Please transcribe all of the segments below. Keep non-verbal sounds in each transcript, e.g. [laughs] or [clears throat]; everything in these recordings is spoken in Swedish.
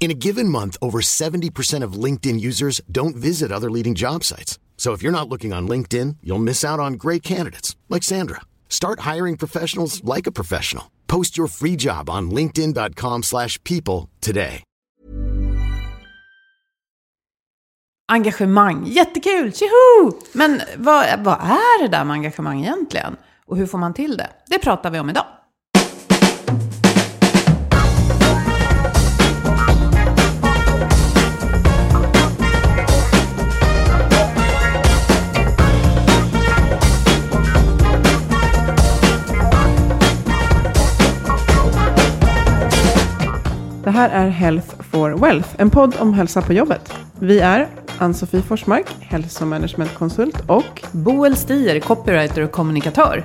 In a given month, over 70% of LinkedIn users don't visit other leading job sites. So if you're not looking on LinkedIn, you'll miss out on great candidates like Sandra. Start hiring professionals like a professional. Post your free job on linkedin.com/people today. Engagemang, jättekul, tjoho! Men vad, vad är det där med engagemang egentligen? Och hur får man till det? Det pratar vi om idag. Här är Health for Wealth, en podd om hälsa på jobbet. Vi är Ann-Sofie Forsmark, hälsomanagementkonsult och Boel Stier, copywriter och kommunikatör.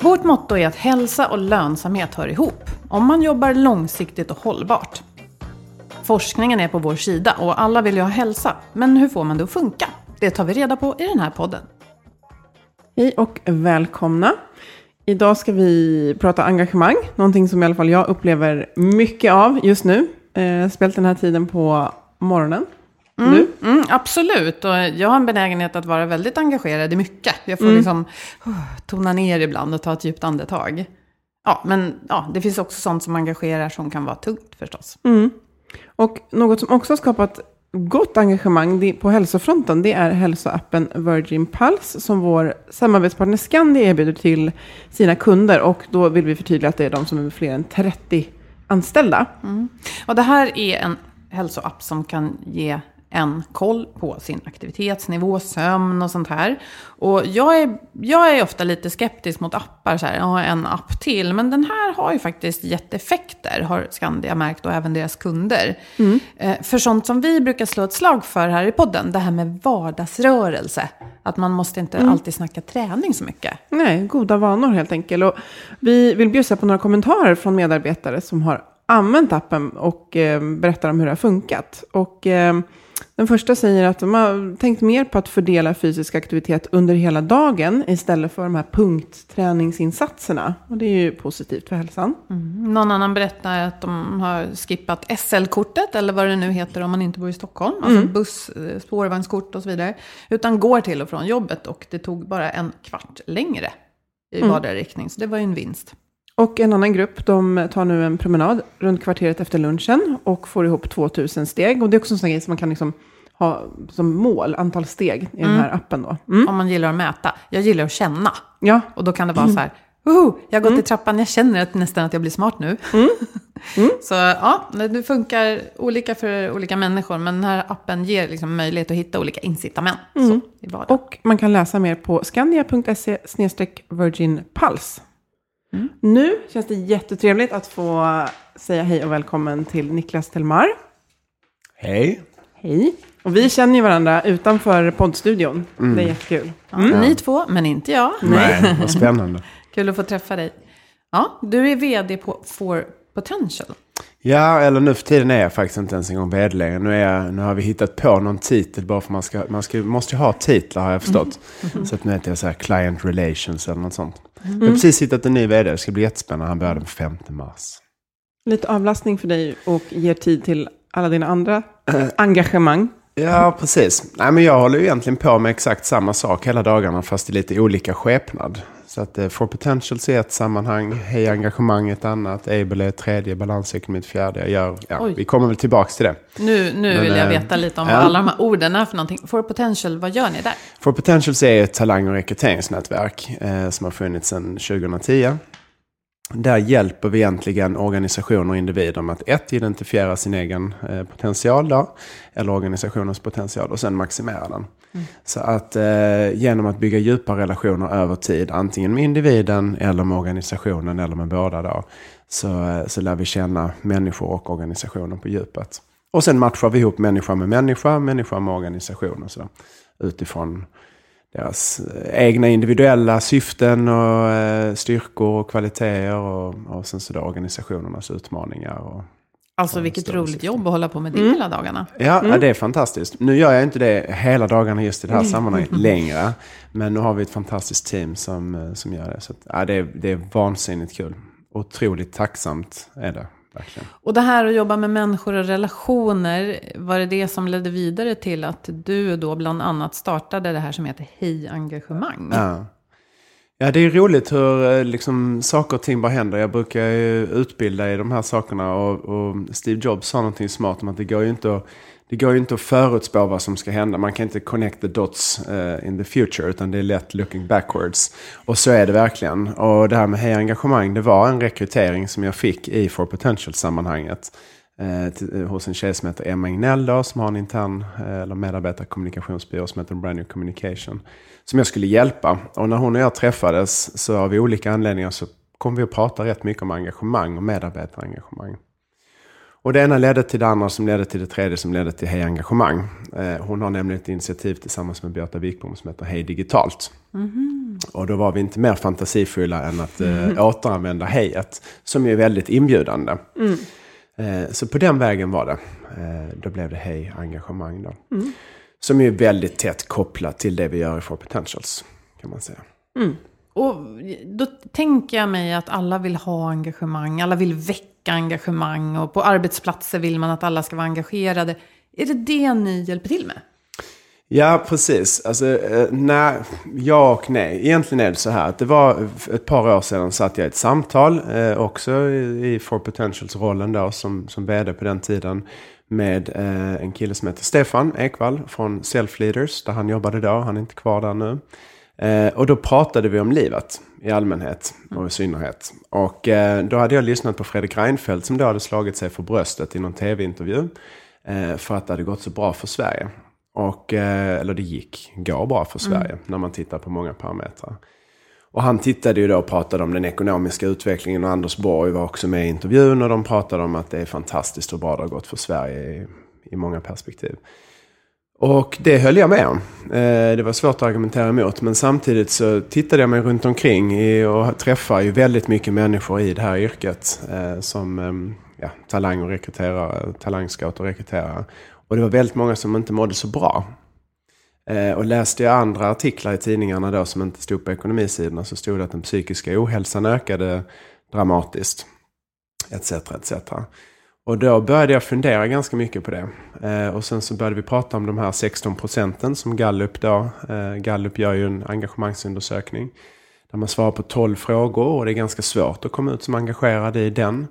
Vårt motto är att hälsa och lönsamhet hör ihop, om man jobbar långsiktigt och hållbart. Forskningen är på vår sida och alla vill ju ha hälsa, men hur får man det att funka? Det tar vi reda på i den här podden. hej och välkomna. Idag ska vi prata engagemang, någonting som i alla fall jag upplever mycket av just nu. Eh, spelat den här tiden på morgonen. Du? Mm, absolut, och jag har en benägenhet att vara väldigt engagerad i mycket. Jag får liksom uh, tona ner ibland och ta ett djupt andetag. Ja, men ja, det finns också sånt som engagerar som kan vara tungt förstås. Och något som också har skapat gott engagemang på hälsofronten, det är hälsoappen Virgin Pulse som vår samarbetspartner Scandi erbjuder till sina kunder. Och då vill vi förtydliga att det är de som är fler än 30 anställda. Mm. Och det här är en hälsoapp som kan ge en koll på sin aktivitetsnivå, sömn och sånt här. Och jag är, jag är ofta lite skeptisk mot appar, så här, ja, en app till. Men den här har ju faktiskt gett effekter, har Skandia märkt och även deras kunder. Eh, för sånt som vi brukar slå ett slag för här i podden, det här med vardagsrörelse. Att man måste inte alltid snacka träning så mycket. Nej, goda vanor helt enkelt. Och vi vill bjussa på några kommentarer från medarbetare som har använt appen och eh, berättar om hur det har funkat. Och eh, den första säger att de har tänkt mer på att fördela fysisk aktivitet under hela dagen istället för de här punktträningsinsatserna. Och det är ju positivt för hälsan. Någon annan berättar att de har skippat SL-kortet, eller vad det nu heter om man inte bor i Stockholm. Alltså buss, eh, spårvagnskort och så vidare. Utan går till och från jobbet och det tog bara en kvart längre i vardera riktning. Så det var ju en vinst. Och en annan grupp, de tar nu en promenad runt kvarteret efter lunchen och får ihop 2000 steg. Och det är också en sån grej som man kan liksom ha som mål, antal steg i den här appen då. Mm. Om man gillar att mäta. Jag gillar att känna. Ja, Och då kan det vara så här, Woho, jag har gått i trappan, jag känner att nästan att jag blir smart nu. [laughs] så ja, det funkar olika för olika människor, men den här appen ger liksom möjlighet att hitta olika incitament så, vardagen. Och man kan läsa mer på skandia.se Virgin Pulse. Nu känns det jättetrevligt att få säga hej och välkommen till Niklas Telmar. Hej. Hej. Och vi känner ju varandra utanför poddstudion. Det är jättekul. Ja, Ni två, men inte jag. Nej, vad spännande. [laughs] Kul att få träffa dig. Ja, du är vd på For Potential. Ja, eller nu för tiden är jag faktiskt inte ens en gång vd längre. Nu, är jag, nu har vi hittat på någon titel bara för man ska, man ska, måste ju ha titlar har jag förstått. [laughs] Så att nu heter jag så här Client Relations eller något sånt. Jag har precis hittat en ny vd, det ska bli jättespännande. Han börjar den 5 mars. Lite avlastning för dig och ger tid till alla dina andra [clears throat] engagemang. Ja, precis. Nej, men jag håller ju egentligen på med exakt samma sak hela dagarna, fast i lite olika skepnad. Så att eh, For Potentials är ett sammanhang, Hej Engagemang ett annat, Able är ett tredje, Balansekonomi ett fjärde. Jag gör, ja, Oj. vi kommer väl tillbaka till det. Nu, nu Men, vill jag eh, veta lite om vad alla de här orden är för någonting. For potential, vad gör ni där? For Potentials är ett talang och rekryteringsnätverk eh, som har funnits sedan 2010. Där hjälper vi egentligen organisationer och individer med att ett, identifiera sin egen eh, potential då, eller organisationens potential och sen maximera den. Så att eh, genom att bygga djupa relationer över tid, antingen med individen eller med organisationen eller med båda då, så, eh, så lär vi känna människor och organisationer på djupet. Och sen matchar vi ihop människa med människa, människa med organisation och så. Utifrån deras eh, egna individuella syften och eh, styrkor och kvaliteter och, och sen så då organisationernas utmaningar. Och, Alltså Ja, vilket roligt syfte. jobb att hålla på med det Mm. hela dagarna. ja, ja, det är fantastiskt. Nu gör jag inte det hela dagarna just i det här sammanhanget längre. Men nu har vi ett fantastiskt team som, eh, som gör det. Så att, ja, det, är, det är vansinnigt kul. Otroligt tacksamt är det verkligen. Och det här att jobba med människor och relationer, var det det som ledde vidare till att du då bland annat startade det här som heter Hej Engagemang? Ja. Ja, det är roligt hur eh, liksom, saker och ting bara händer. Jag brukar ju utbilda i de här sakerna och, och Steve Jobs sa någonting smart om att det går ju inte att, det går ju inte att förutspå vad som ska hända. Man kan inte connect the dots uh, in the future utan det är lätt looking backwards. Och så är det verkligen. Och det här med Hej Engagemang, det var en rekrytering som jag fick i For Potential-sammanhanget. Uh, till, eh, hos en tjej som heter Emma Ignell då, som har en intern eh, eller medarbetarkommunikationsbyrå som heter Brand New Communication. Som jag skulle hjälpa. Och när hon och jag träffades så av olika anledningar så kom vi att prata rätt mycket om engagemang och medarbetarengagemang. Och det ena ledde till det andra som ledde till det tredje som ledde till Hej Engagemang. Eh, hon har nämligen ett initiativ tillsammans med Beata Wikbom som heter Hej Digitalt. Och då var vi inte mer fantasifulla än att eh, återanvända hejet, som är väldigt inbjudande. Eh, så på den vägen var det. Eh, då blev det Hej Engagemang då. Som är väldigt tätt kopplat till det vi gör i For Potentials, kan man säga. Och då tänker jag mig att alla vill ha engagemang, alla vill väcka engagemang och på arbetsplatser vill man att alla ska vara engagerade. Är det det ni hjälper till med? Ja, precis. Alltså, eh, nej, ja och nej. Egentligen är det så här att det var ett par år sedan satt jag i ett samtal, eh, också i, i For Potentials-rollen då, som, som vd på den tiden, med eh, en kille som heter Stefan Ekvall från Self Leaders, där han jobbade då. Han är inte kvar där nu. Eh, och då pratade vi om livet i allmänhet och i synnerhet. Och eh, då hade jag lyssnat på Fredrik Reinfeldt som då hade slagit sig för bröstet i någon tv-intervju. Eh, för att det hade gått så bra för Sverige. Och, eh, eller det gick, går bra för Sverige när man tittar på många parametrar. Och han tittade ju då och pratade om den ekonomiska utvecklingen och Anders Borg var också med i intervjun och de pratade om att det är fantastiskt hur bra det har gått för Sverige i, i många perspektiv. Och det höll jag med om. Eh, det var svårt att argumentera emot men samtidigt så tittade jag mig runt omkring och träffar ju väldigt mycket människor i det här yrket eh, som ehm, ja, talang och rekryterare, talangscout och rekryterare. Och det var väldigt många som inte mådde så bra. Eh, och läste jag andra artiklar i tidningarna då som inte stod på ekonomisidorna så stod det att den psykiska ohälsan ökade dramatiskt. Etc. etc. Och då började jag fundera ganska mycket på det. Eh, och sen så började vi prata om de här 16 procenten som Gallup då. Eh, Gallup gör ju en engagemangsundersökning. Där man svarar på 12 frågor och det är ganska svårt att komma ut som engagerad i den.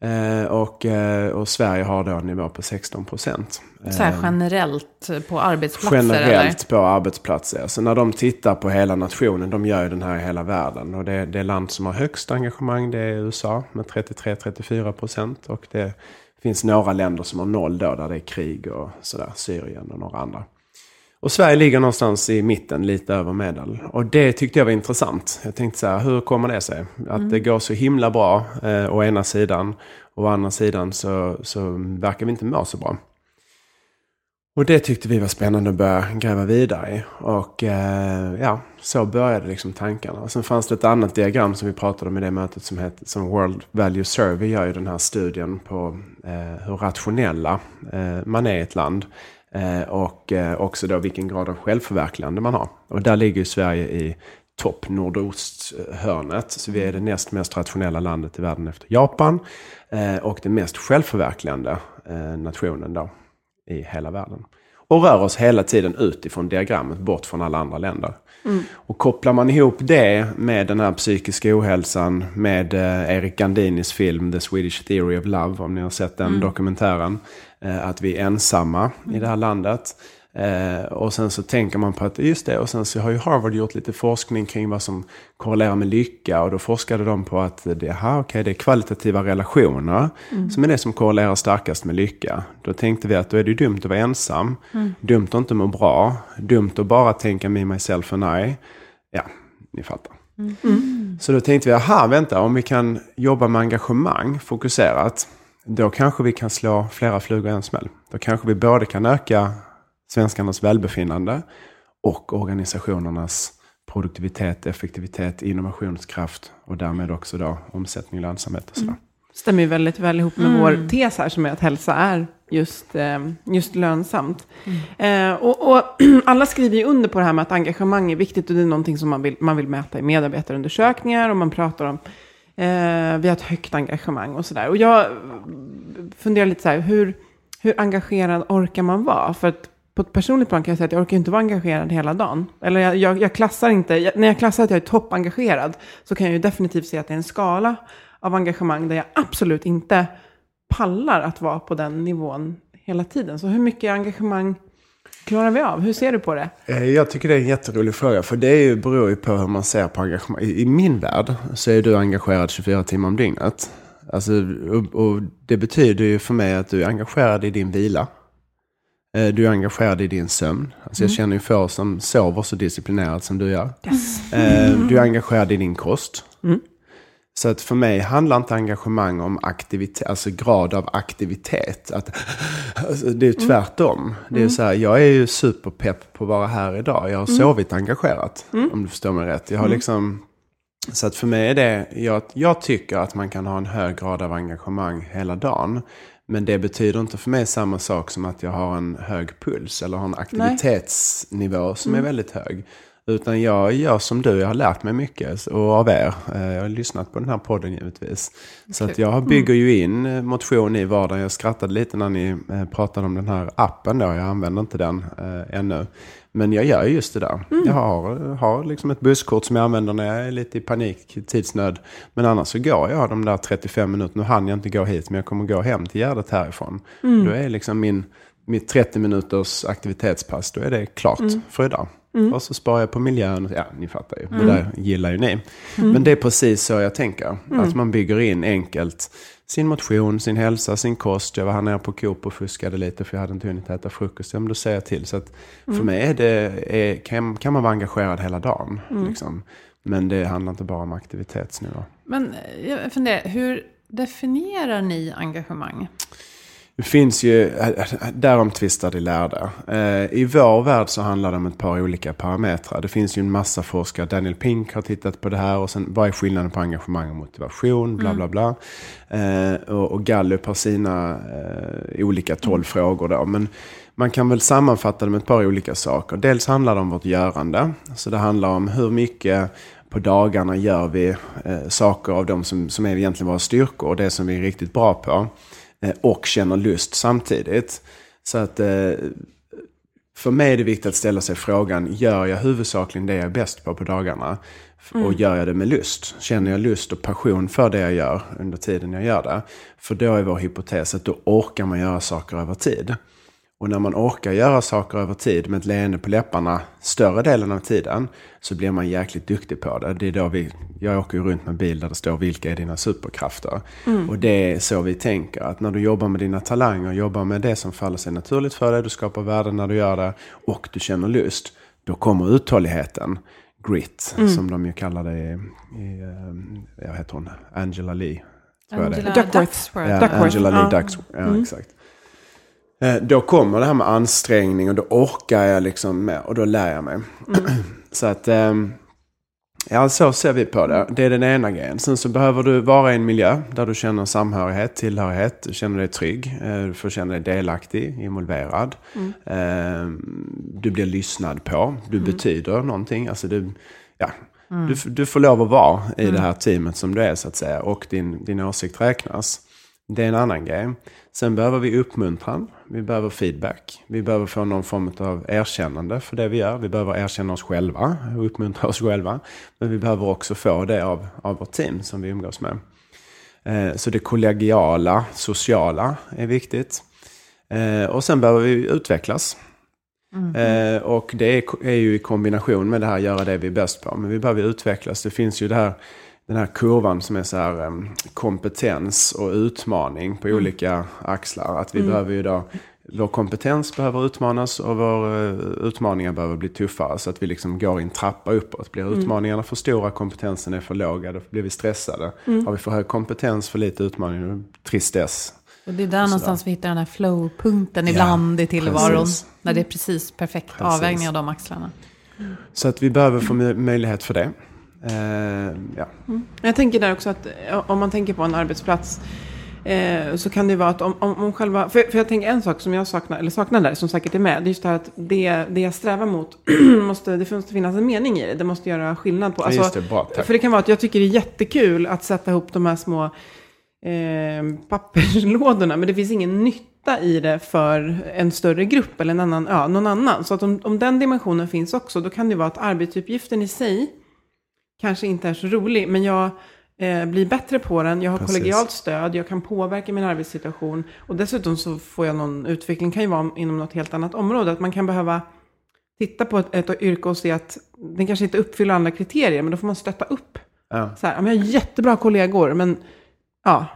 Eh, och, eh, och Sverige har då en nivå på 16 procent. Så här generellt på arbetsplatser? Generellt på arbetsplatser. Så när de tittar på hela nationen, de gör ju den här i hela världen. Och det, det land som har högst engagemang det är USA med 33-34 procent. Och det finns några länder som har noll då, där det är krig och sådär. Syrien och några andra. Och Sverige ligger någonstans i mitten, lite över medel. Och det tyckte jag var intressant. Jag tänkte så här, hur kommer det sig? Att det går så himla bra eh, å ena sidan. Och å andra sidan så, så verkar vi inte må så bra. Och det tyckte vi var spännande att börja gräva vidare i. Och eh, ja, så började liksom tankarna. Och sen fanns det ett annat diagram som vi pratade om i det mötet som, heter, som World Value Survey gör ju den här studien på eh, hur rationella eh, man är i ett land. Eh, och eh, också då vilken grad av självförverkligande man har. Och där ligger ju Sverige i topp nordosthörnet. Så vi är det näst mest rationella landet i världen efter Japan. Eh, och den mest självförverkligande nationen då i hela världen. Och rör oss hela tiden utifrån diagrammet, bort från alla andra länder. Och kopplar man ihop det med den här psykiska ohälsan, med Erik Gandinis film The Swedish Theory of Love, om ni har sett den dokumentären. Eh, att vi är ensamma i det här landet. Eh, och sen så tänker man på att just det, och sen så har ju Harvard gjort lite forskning kring vad som korrelerar med lycka. Och då forskade de på att det, aha, okay, det är kvalitativa relationer som är det som korrelerar starkast med lycka. Då tänkte vi att då är det ju dumt att vara ensam, dumt att inte må bra, dumt att bara tänka me, myself and I. Ja, ni fattar. Så då tänkte vi, aha, vänta, om vi kan jobba med engagemang fokuserat, då kanske vi kan slå flera flugor i en smäll. Då kanske vi både kan öka svenskarnas välbefinnande och organisationernas produktivitet, effektivitet, innovationskraft och därmed också då omsättning, lönsamhet och sådär. stämmer ju väldigt väl ihop med vår tes här som är att hälsa är just, eh, just lönsamt. Eh, och, och [clears throat] alla skriver ju under på det här med att engagemang är viktigt och det är någonting som man vill, man vill mäta i medarbetarundersökningar och man pratar om Eh, vi har ett högt engagemang och sådär. Och jag funderar lite så här, hur, hur engagerad orkar man vara? För att på ett personligt plan kan jag säga att jag orkar inte vara engagerad hela dagen. Eller jag, jag, jag klassar inte, jag, när jag klassar att jag är toppengagerad så kan jag ju definitivt se att det är en skala av engagemang där jag absolut inte pallar att vara på den nivån hela tiden. Så hur mycket engagemang klarar vi av? Hur ser du på det? Eh, Jag tycker det är en jätterolig fråga. För det är ju, beror ju på hur man ser på engagemang. I, I min värld så är du engagerad 24 timmar om dygnet. Alltså, och, och det betyder ju för mig att du är engagerad i din vila. Eh, Du är engagerad i din sömn. Alltså jag känner ju få som sover så disciplinerat som du gör. Eh, Du är engagerad i din kost. Så att för mig handlar inte engagemang om aktivitet, alltså grad av aktivitet. Att, alltså det är ju tvärtom. Det är så här, jag är ju superpepp på att vara här idag. Jag har sovit engagerat, om du förstår mig rätt. Jag har liksom, så att för mig är det, jag, jag tycker att man kan ha en hög grad av engagemang hela dagen. Men det betyder inte för mig samma sak som att jag har en hög puls eller har en aktivitetsnivå som är väldigt hög. Utan jag gör som du, jag har lärt mig mycket och av er. Eh, Jag har lyssnat på den här podden givetvis. Så att jag bygger ju in eh, motion i vardagen. Jag skrattade lite när ni eh, pratade om den här appen då. Jag använder inte den ännu. Men jag gör just det där. Jag har, har liksom ett busskort som jag använder när jag är lite i panik, tidsnöd. Men annars så går jag de där 35 minuterna. Nu hann jag inte gå hit, men jag kommer gå hem till Gärdet härifrån. Då är liksom min, mitt 30 minuters aktivitetspass, då är det klart för idag. Och så sparar jag på miljön. Ja, ni fattar ju. Det där gillar ju ni. Men det är precis så jag tänker. Att man bygger in enkelt sin motion, sin hälsa, sin kost. Jag var här nere på Coop och fuskade lite för jag hade inte hunnit äta frukost. Ja, men då säger jag till. Så att för mig är det, är, kan, kan man vara engagerad hela dagen. Liksom. Men det handlar inte bara om aktivitetsnivå. Men eh, jag funderar, hur definierar ni engagemang? Det finns ju, äh, äh, äh, därom tvistar de lärda. Eh, I vår värld så handlar det om ett par olika parametrar. Det finns ju en massa forskare, Daniel Pink har tittat på det här och sen vad är skillnaden på engagemang och motivation, bla bla bla. Mm. och, och Gallup har sina eh, olika tolv frågor då. Men man kan väl sammanfatta det med ett par olika saker. Dels handlar det om vårt görande. Så det handlar om hur mycket på dagarna gör vi saker av de som, som är egentligen våra styrkor och det som vi är riktigt bra på. Eh, och känner lust samtidigt. Så att eh, för mig är det viktigt att ställa sig frågan, gör jag huvudsakligen det jag är bäst på på dagarna? Och gör jag det med lust? Känner jag lust och passion för det jag gör under tiden jag gör det? För då är vår hypotes att då orkar man göra saker över tid. Och när man orkar göra saker över tid med ett leende på läpparna större delen av tiden så blir man jäkligt duktig på det. Det är då vi, jag åker ju runt med bil där det står vilka är dina superkrafter. Och det är så vi tänker. Att när du jobbar med dina talanger, jobbar med det som faller sig naturligt för dig, du skapar värden när du gör det och du känner lust. Då kommer uthålligheten, grit, som de ju kallar det i, i eh, vad heter hon, Angela Lee. jag. Angela Duckworth. Duckworth. Ja, Duckworth, Angela Lee. Duckworth. Ja, exakt. Eh, Då kommer det här med ansträngning och då orkar jag liksom med och då lär jag mig. [clears throat] så att, ehm, ja så ser vi på det. Det är den ena grejen. Sen så behöver du vara i en miljö där du känner samhörighet, tillhörighet, du känner dig trygg, eh, du får känna dig delaktig, involverad. Ehm, Du blir lyssnad på, du betyder någonting. Alltså du, ja, Du, f- du får lov att vara i det här teamet som du är så att säga. Och din, din åsikt räknas. Det är en annan grej. Sen behöver vi uppmuntran. Vi behöver feedback. Vi behöver få någon form av erkännande för det vi gör. Vi behöver erkänna oss själva och uppmuntra oss själva. Men vi behöver också få det av, av vårt team som vi umgås med. Eh, Så det kollegiala, sociala är viktigt. Eh, Och sen behöver vi utvecklas. Eh, Och det är, är ju i kombination med det här göra det vi är bäst på. Men vi behöver utvecklas. Det finns ju det här, den här kurvan som är så här kompetens och utmaning på olika axlar. Att vi behöver ju då, vår kompetens behöver utmanas och våra utmaningar behöver bli tuffare. Så att vi liksom går i en trappa uppåt. Blir utmaningarna för stora, kompetensen är för låga, då blir vi stressade. Har vi för hög kompetens, för lite utmaning, tristess. Och det är där någonstans vi hittar den här flow-punkten ibland i tillvaron. precis. När det är precis perfekt Precis. avvägning av de axlarna. Så att vi behöver få mö- möjlighet för det. Eh, ja. Jag tänker där också att eh, om man tänker på en arbetsplats eh, så kan det vara att om, om, om själva... För, för jag tänker en sak som jag saknar, eller saknar där, som säkert är med. Det är just det här att det, det jag strävar mot, [clears throat] måste, det måste finnas en mening i det. Det måste göra skillnad på... Just det. Bra. För det kan vara att jag tycker det är jättekul att sätta ihop de här små eh, papperslådorna. Men det finns ingen nytta i det för en större grupp eller en annan, ja, någon annan. Så att om, om den dimensionen finns också, då kan det vara att arbetsuppgiften i sig kanske inte är så rolig, men jag eh, blir bättre på den, jag har Precis. kollegialt stöd, jag kan påverka min arbetssituation och dessutom så får jag någon utveckling, kan ju vara inom något helt annat område, att man kan behöva titta på ett, ett yrke och se att den kanske inte uppfyller alla kriterier, men då får man stötta upp. Ja. Så här, jag har jättebra kollegor, men ja,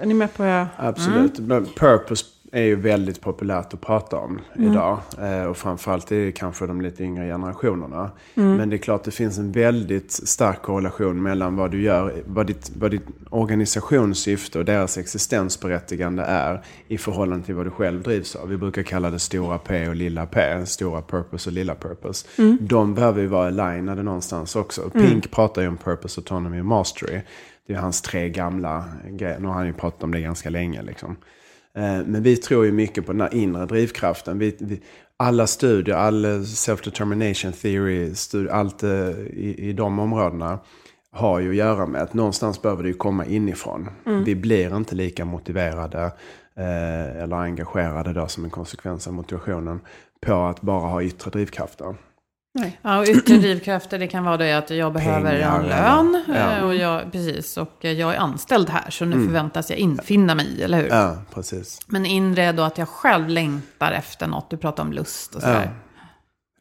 är ni med på vad jag... Absolut. Men purpose är ju väldigt populärt att prata om idag. Eh, och framförallt är det kanske de lite yngre generationerna. Men det är klart det finns en väldigt stark korrelation mellan vad du gör, vad ditt, vad ditt organisationssyfte och deras existensberättigande är i förhållande till vad du själv drivs av. Vi brukar kalla det stora P och lilla P. Stora purpose och lilla purpose. De behöver ju vara alignade någonstans också. Pink pratar ju om purpose, autonomy och mastery. Det är hans tre gamla grejer. Nu har han ju pratat om det ganska länge. Liksom. Eh, Men vi tror ju mycket på den här inre drivkraften. Vi, vi, alla studier, all eh, self-determination theory, studier, allt eh, i, i de områdena har ju att göra med att någonstans behöver det ju komma inifrån. Vi blir inte lika motiverade eh, eller engagerade då som en konsekvens av motivationen på att bara ha yttre drivkrafter. Ja, och yttre drivkrafter, det kan vara det att jag behöver Pengar, en lön. ja. eh, Och jag, precis, och jag är anställd här, så nu förväntas jag infinna mig, eller hur? Ja, precis. Men inre är då att jag själv längtar efter något. Du pratar om lust och sådär.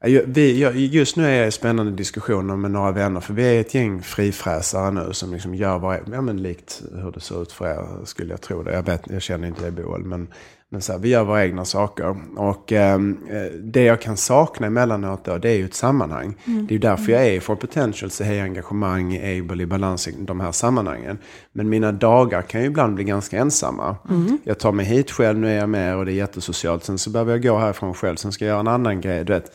Ja, Vi, jag, just nu är jag i spännande diskussioner med några vänner. För vi är ett gäng frifräsare nu som liksom gör vad, ja men likt hur det ser ut för er skulle jag tro det. Jag, vet, jag känner inte det Boel, men, men så här, vi gör våra egna saker. Och ehm, eh, det jag kan sakna emellanåt då, det är ju ett sammanhang. Det är ju därför jag är i For Potential, så är engagemang, i able, i balans i de här sammanhangen. Men mina dagar kan ju ibland bli ganska ensamma. Jag tar mig hit själv, nu är jag med och det är jättesocialt. Sen så behöver jag gå härifrån själv, sen ska jag göra en annan grej. Du vet.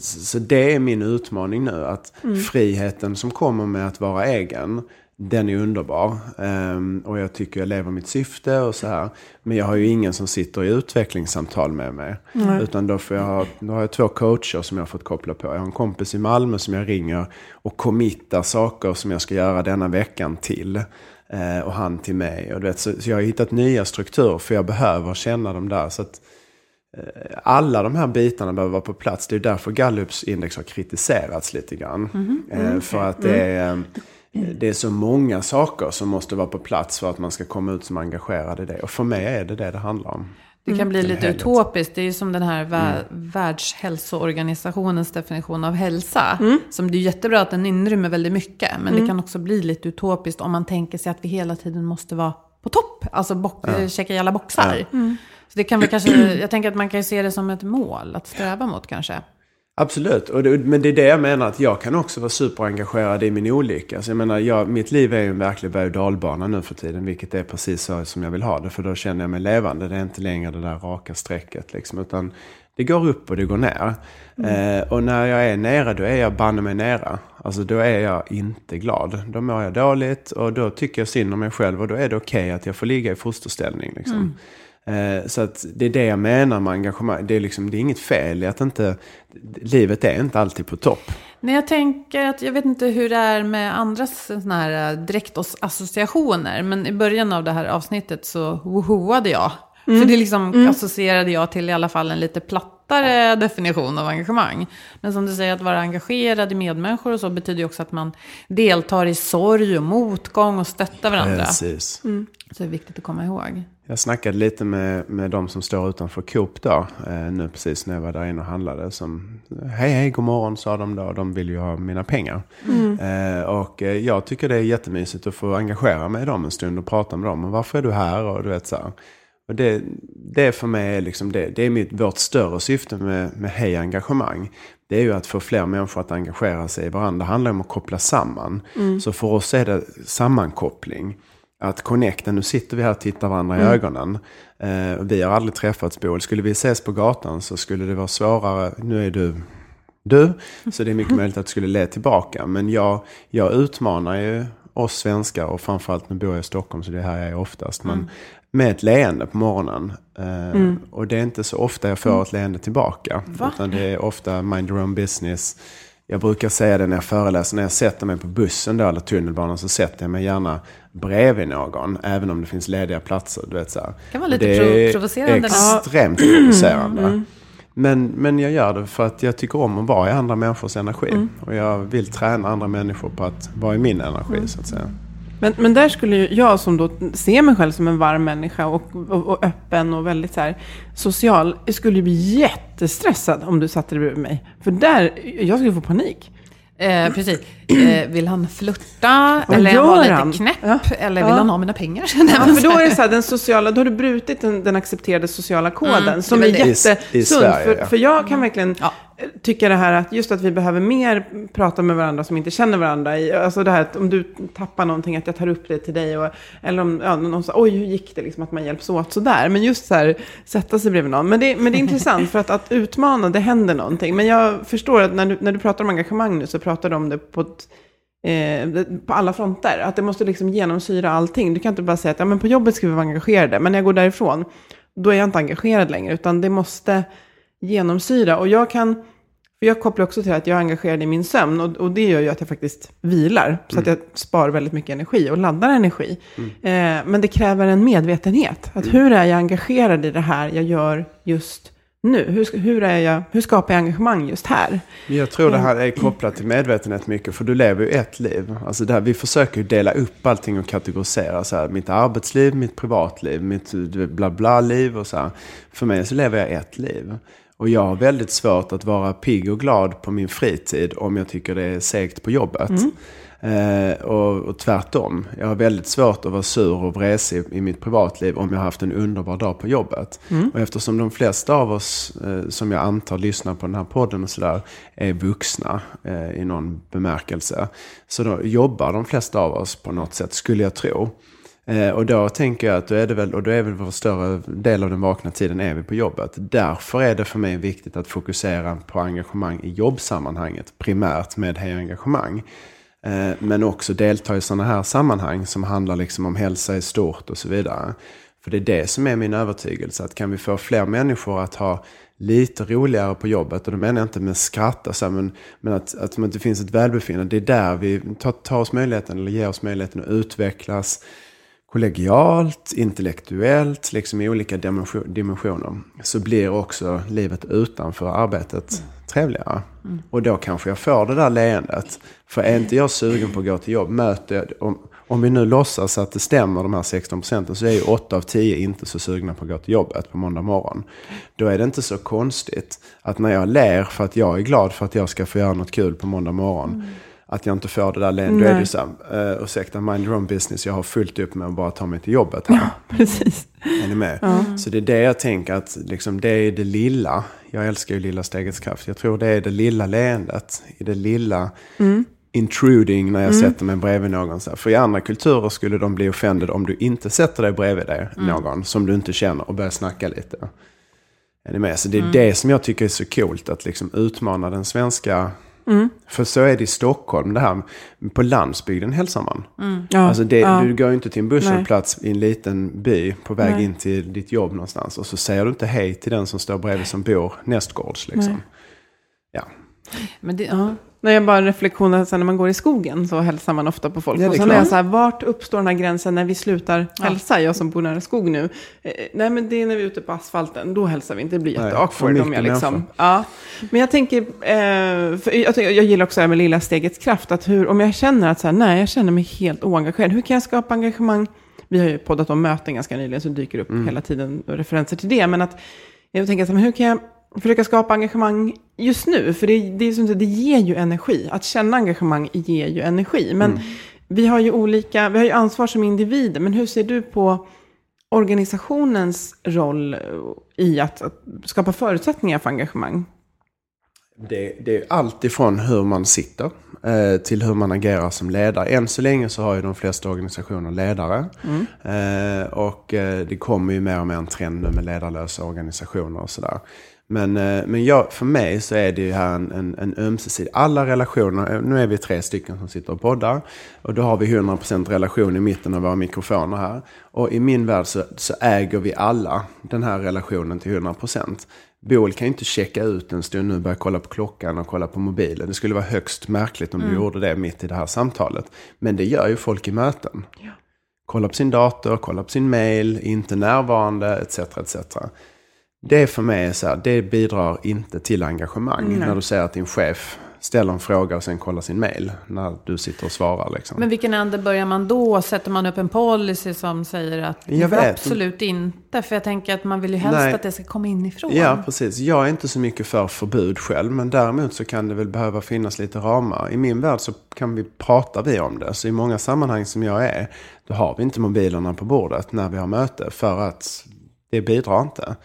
Så så det är min utmaning nu. Att friheten som kommer med att vara egen, den är underbar. Ehm, och jag tycker jag lever mitt syfte och så här. Men jag har ju ingen som sitter i utvecklingssamtal med mig. Utan då, får jag ha, då har jag två coacher som jag har fått koppla på. Jag har en kompis i Malmö som jag ringer och committar saker som jag ska göra denna veckan till. Eh, och han till mig. Och du vet, så, jag har hittat nya strukturer för jag behöver känna dem där. Så att, alla de här bitarna behöver vara på plats. Det är därför Gallups index har kritiserats lite grann. Eh, för att det är, eh, det är så många saker som måste vara på plats för att man ska komma ut som engagerad i det. Och för mig är det det det handlar om. Det kan bli En lite utopiskt. Det är ju som den här vä- Världshälsoorganisationens definition av hälsa. Som det är jättebra att den inrymmer väldigt mycket. Men det kan också bli lite utopiskt om man tänker sig att vi hela tiden måste vara på topp. Alltså bock, checka i alla boxar. Så det kan väl kanske, jag tänker att man kan se det som ett mål att sträva mot kanske. Absolut, och det, men det är det jag menar att jag kan också vara superengagerad i min olycka. Så jag menar, jag, mitt liv är ju en verklig berg och dalbana nu för tiden, vilket är precis så som jag vill ha det. För då känner jag mig levande, det är inte längre det där raka strecket liksom, utan det går upp och det går ner. Eh, och när jag är nere, då är jag banne mig nere. Alltså då är jag inte glad. Då mår jag dåligt och då tycker jag synd om mig själv och då är det okej att jag får ligga i fosterställning. Liksom. Eh, Så att det är det jag menar med engagemang. Det är, liksom, det är inget fel i att inte... Livet är inte alltid på topp. Nej, jag tänker att jag vet inte hur det är med andras såna här eh, direktassociationer. Men i början av det här avsnittet så wohoade jag. Mm. För det liksom associerade jag till i alla fall en lite plattare definition av engagemang. Men som du säger, att vara engagerad i medmänniskor och så betyder ju också att man deltar i sorg och motgång och stöttar varandra. Precis. Så det är viktigt att komma ihåg. Jag snackade lite med, med de som står utanför Coop då, eh, nu precis när jag var där inne och handlade. Som, hej hej, god morgon sa de då. De vill ju ha mina pengar. Eh, och eh, jag tycker det är jättemysigt att få engagera mig i dem en stund och prata med dem. Och varför är du här? Och du vet så här. Och det, det för mig är liksom det, det är mitt, vårt större syfte med, med Hej Engagemang. Det är ju att få fler människor att engagera sig i varandra. Det handlar om att koppla samman. Så för oss är det sammankoppling. Att connecta, nu sitter vi här och tittar varandra i ögonen. Eh, vi har aldrig träffats Boel. Skulle vi ses på gatan så skulle det vara svårare. Nu är du du, så det är mycket [laughs] möjligt att du skulle le tillbaka. Men jag, jag utmanar ju oss svenskar och framförallt nu bor jag i Stockholm så det är här jag är oftast. Men med ett leende på morgonen. Eh, Och det är inte så ofta jag får ett leende tillbaka. Utan det är ofta mind your own business. Jag brukar säga det när jag föreläser, när jag sätter mig på bussen då, eller tunnelbanan så sätter jag mig gärna bredvid någon. Även om det finns lediga platser. Du vet, så här. kan vara lite det är provocerande. extremt provocerande. Men, men jag gör det för att jag tycker om att vara i andra människors energi. Och jag vill träna andra människor på att vara i min energi så att säga. Men, men där skulle ju jag som då ser mig själv som en varm människa och, och, och öppen och väldigt så här social, jag skulle ju bli jättestressad om du satte dig bredvid mig. För där, jag skulle få panik. Eh, precis. Eh, vill han flirta? Eller vara lite han? knäpp? Ja. Eller vill Ja. han ha mina pengar? [laughs] Ja, för då är det så här, den sociala, då har du brutit den, den accepterade sociala koden. Som är jättesund. För, för jag kan verkligen Ja. eh, tycka det här att just att vi behöver mer prata med varandra som inte känner varandra. I, alltså det här att om du tappar någonting, att jag tar upp det till dig. Och, eller om ja, någon säger, oj hur gick det? Liksom, att man hjälps åt sådär. Men just så här, sätta sig bredvid någon. Men det, men det är [laughs] intressant för att, att utmana, det händer någonting. Men jag förstår att när du, när du pratar om engagemang nu så pratar du om det på ett eh, på alla fronter. Att det måste liksom genomsyra allting. Du kan inte bara säga att ja, men på jobbet ska vi vara engagerade, men när jag går därifrån, då är jag inte engagerad längre, utan det måste genomsyra. Och jag kan, för jag kopplar också till att jag är engagerad i min sömn, och, och det gör ju att jag faktiskt vilar, så att jag sparar väldigt mycket energi och laddar energi. Eh, men det kräver en medvetenhet. Att hur är jag engagerad i det här jag gör just nu? Hur, hur, är jag, hur skapar jag engagemang just här? Jag tror det här är kopplat till medvetenhet mycket, för du lever ju ett liv. Alltså det här, vi försöker ju dela upp allting och kategorisera. Så här, mitt arbetsliv, mitt privatliv, mitt bla bla liv och så här. För mig så lever jag ett liv. Och jag har väldigt svårt att vara pigg och glad på min fritid om jag tycker det är segt på jobbet. Eh, och, och tvärtom. Jag har väldigt svårt att vara sur och vresig i mitt privatliv om jag har haft en underbar dag på jobbet. Och eftersom de flesta av oss, eh, som jag antar lyssnar på den här podden och sådär, är vuxna eh, i någon bemärkelse. Så då jobbar de flesta av oss på något sätt, skulle jag tro. Eh, och då tänker jag att då är det väl, och då är väl vår större del av den vakna tiden är vi på jobbet. Därför är det för mig viktigt att fokusera på engagemang i jobbsammanhanget, primärt med Hej Engagemang. Eh, men också delta i sådana här sammanhang som handlar liksom om hälsa i stort och så vidare. För det är det som är min övertygelse, att kan vi få fler människor att ha lite roligare på jobbet, och då menar jag inte med skratta, så här, men, men att, att det finns ett välbefinnande, det är där vi tar, tar oss möjligheten, eller ger oss möjligheten att utvecklas, kollegialt, intellektuellt, liksom i olika dimension- dimensioner, så blir också livet utanför arbetet trevligare. Och då kanske jag får det där leendet. För är inte jag sugen på att gå till jobb, möter om, om vi nu låtsas att det stämmer de här 16 procenten, så är ju 8 av 10 inte så sugna på att gå till jobbet på måndag morgon. Då är det inte så konstigt att när jag ler för att jag är glad för att jag ska få göra något kul på måndag morgon, att jag inte får det där leendet. Då är det så här, uh, ursäkta, mind your own business, jag har fullt upp med att bara ta mig till jobbet här. [laughs] Precis. Är ni med? Så det är det jag tänker att liksom, det är det lilla. Jag älskar ju lilla stegets kraft. Jag tror det är det lilla leendet. I det lilla intruding när jag sätter mig bredvid någon. Så här. För i andra kulturer skulle de bli offended om du inte sätter dig bredvid dig, någon som du inte känner och börjar snacka lite. Är ni med? Så det är det som jag tycker är så coolt. Att liksom utmana den svenska... För så är det i Stockholm. Det här, på landsbygden hälsar man. Ja, Alltså det, ja. Du går ju inte till en busshållplats i en liten by på väg Nej. in till ditt jobb någonstans. Och så säger du inte hej till den som står bredvid som bor nästgårds. Liksom. Nej. Ja. Men det, ja. När jag bara reflektioner, sen när man går i skogen så hälsar man ofta på folk. Ja, är och sen är klart. jag så här, vart uppstår den här gränsen när vi slutar hälsa? Jag som bor nära skog nu. Eh, nej, men det är när vi är ute på asfalten. Då hälsar vi inte. Det blir Nej, jätteawkward om jag liksom... Ja. Men jag tänker, eh, för jag, tänker- jag gillar också det här med lilla stegets kraft. Att hur, om jag känner att så här, nej, jag känner mig helt oengagerad. Hur kan jag skapa engagemang? Vi har ju poddat om möten ganska nyligen, så dyker upp Mm. hela tiden referenser till det. Men att jag tänker, så här, men hur kan jag försöka skapa engagemang just nu? För det, det, är som, det ger ju energi. Att känna engagemang ger ju energi. Men Mm. vi har ju olika, vi har ju ansvar som individer. Men hur ser du på organisationens roll i att, att skapa förutsättningar för engagemang? Det, det är allt ifrån hur man sitter eh, till hur man agerar som ledare. Än så länge så har ju de flesta organisationer ledare. Eh, och eh, det kommer ju mer och mer en trend nu med ledarlösa organisationer och sådär. Men, eh, men jag, för mig så är det ju här en, en, en ömsesidig, alla relationer, eh, nu är vi tre stycken som sitter och poddar. Och då har vi 100% relation i mitten av våra mikrofoner här. Och i min värld så, så äger vi alla den här relationen till 100%. Boel kan ju inte checka ut en stund nu och börja kolla på klockan och kolla på mobilen. Det skulle vara högst märkligt om du gjorde det mitt i det här samtalet. Men det gör ju folk i möten. Kolla på sin dator, kolla på sin mail, inte närvarande, etc. etc. Det för mig är så här, det bidrar inte till engagemang. När du säger att din chef ställer en fråga och sen kollar sin mail. När du sitter och svarar liksom. Men vilken ände börjar man då? Sätter man upp en policy som säger att Jag det vet. absolut inte? För jag tänker att man vill ju helst Nej. att det ska komma inifrån. Ja, precis. Jag är inte så mycket för förbud själv, men däremot så kan det väl behöva finnas lite ramar. I min värld så kan vi prata vi om det. Så i många sammanhang som jag är, då har vi inte mobilerna på bordet när vi har möte, för att det bidrar inte.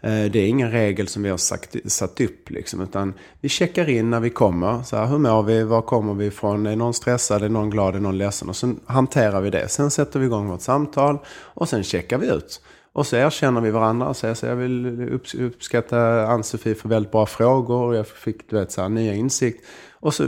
Eh, Det är ingen regel som vi har sagt, satt upp, liksom, utan vi checkar in när vi kommer. Så här, hur mår vi? Var kommer vi ifrån? Är någon stressad? Är någon glad? Är någon ledsen? Och sen hanterar vi det. Sen sätter vi igång vårt samtal och sen checkar vi ut. Och så erkänner vi varandra och säger så jag vill upps- uppskatta Ann-Sofie för väldigt bra frågor. Och jag fick du vet, så här, nya insikt. Och så,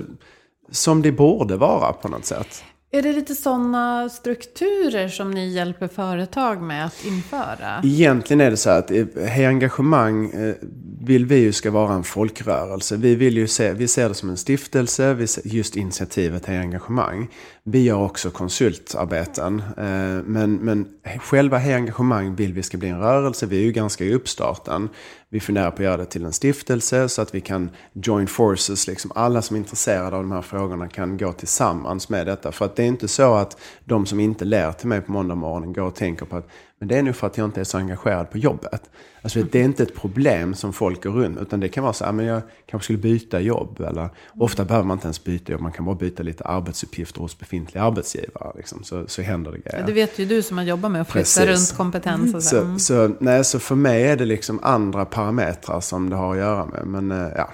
som det borde vara på något sätt. Är det lite sådana strukturer som ni hjälper företag med att införa? Egentligen är det så här att eh, Hej Engagemang eh, vill vi ju ska vara en folkrörelse. Vi, vill ju se, vi ser det som en stiftelse, just initiativet Hej Engagemang. Vi gör också konsultarbeten. Eh, men, men själva Hej Engagemang vill vi ska bli en rörelse. Vi är ju ganska i uppstarten. Vi funderar på att göra det till en stiftelse så att vi kan join forces. Liksom alla som är intresserade av de här frågorna kan gå tillsammans med detta. För att det är inte så att de som inte lär till mig på måndag morgonen går och tänker på att men det är nog för att jag inte är så engagerad på jobbet. Alltså det är inte ett problem som folk går runt utan det kan vara så men jag kanske skulle byta jobb. Eller, ofta behöver man inte ens byta jobb, man kan bara byta lite arbetsuppgifter hos befintliga arbetsgivare. Liksom, så, så händer det grejer. Ja, det vet ju du som har jobbat med att flytta Precis. runt kompetens och så. Mm. Så, så, nej, så för mig är det liksom andra parametrar som det har att göra med. Men eh, ja,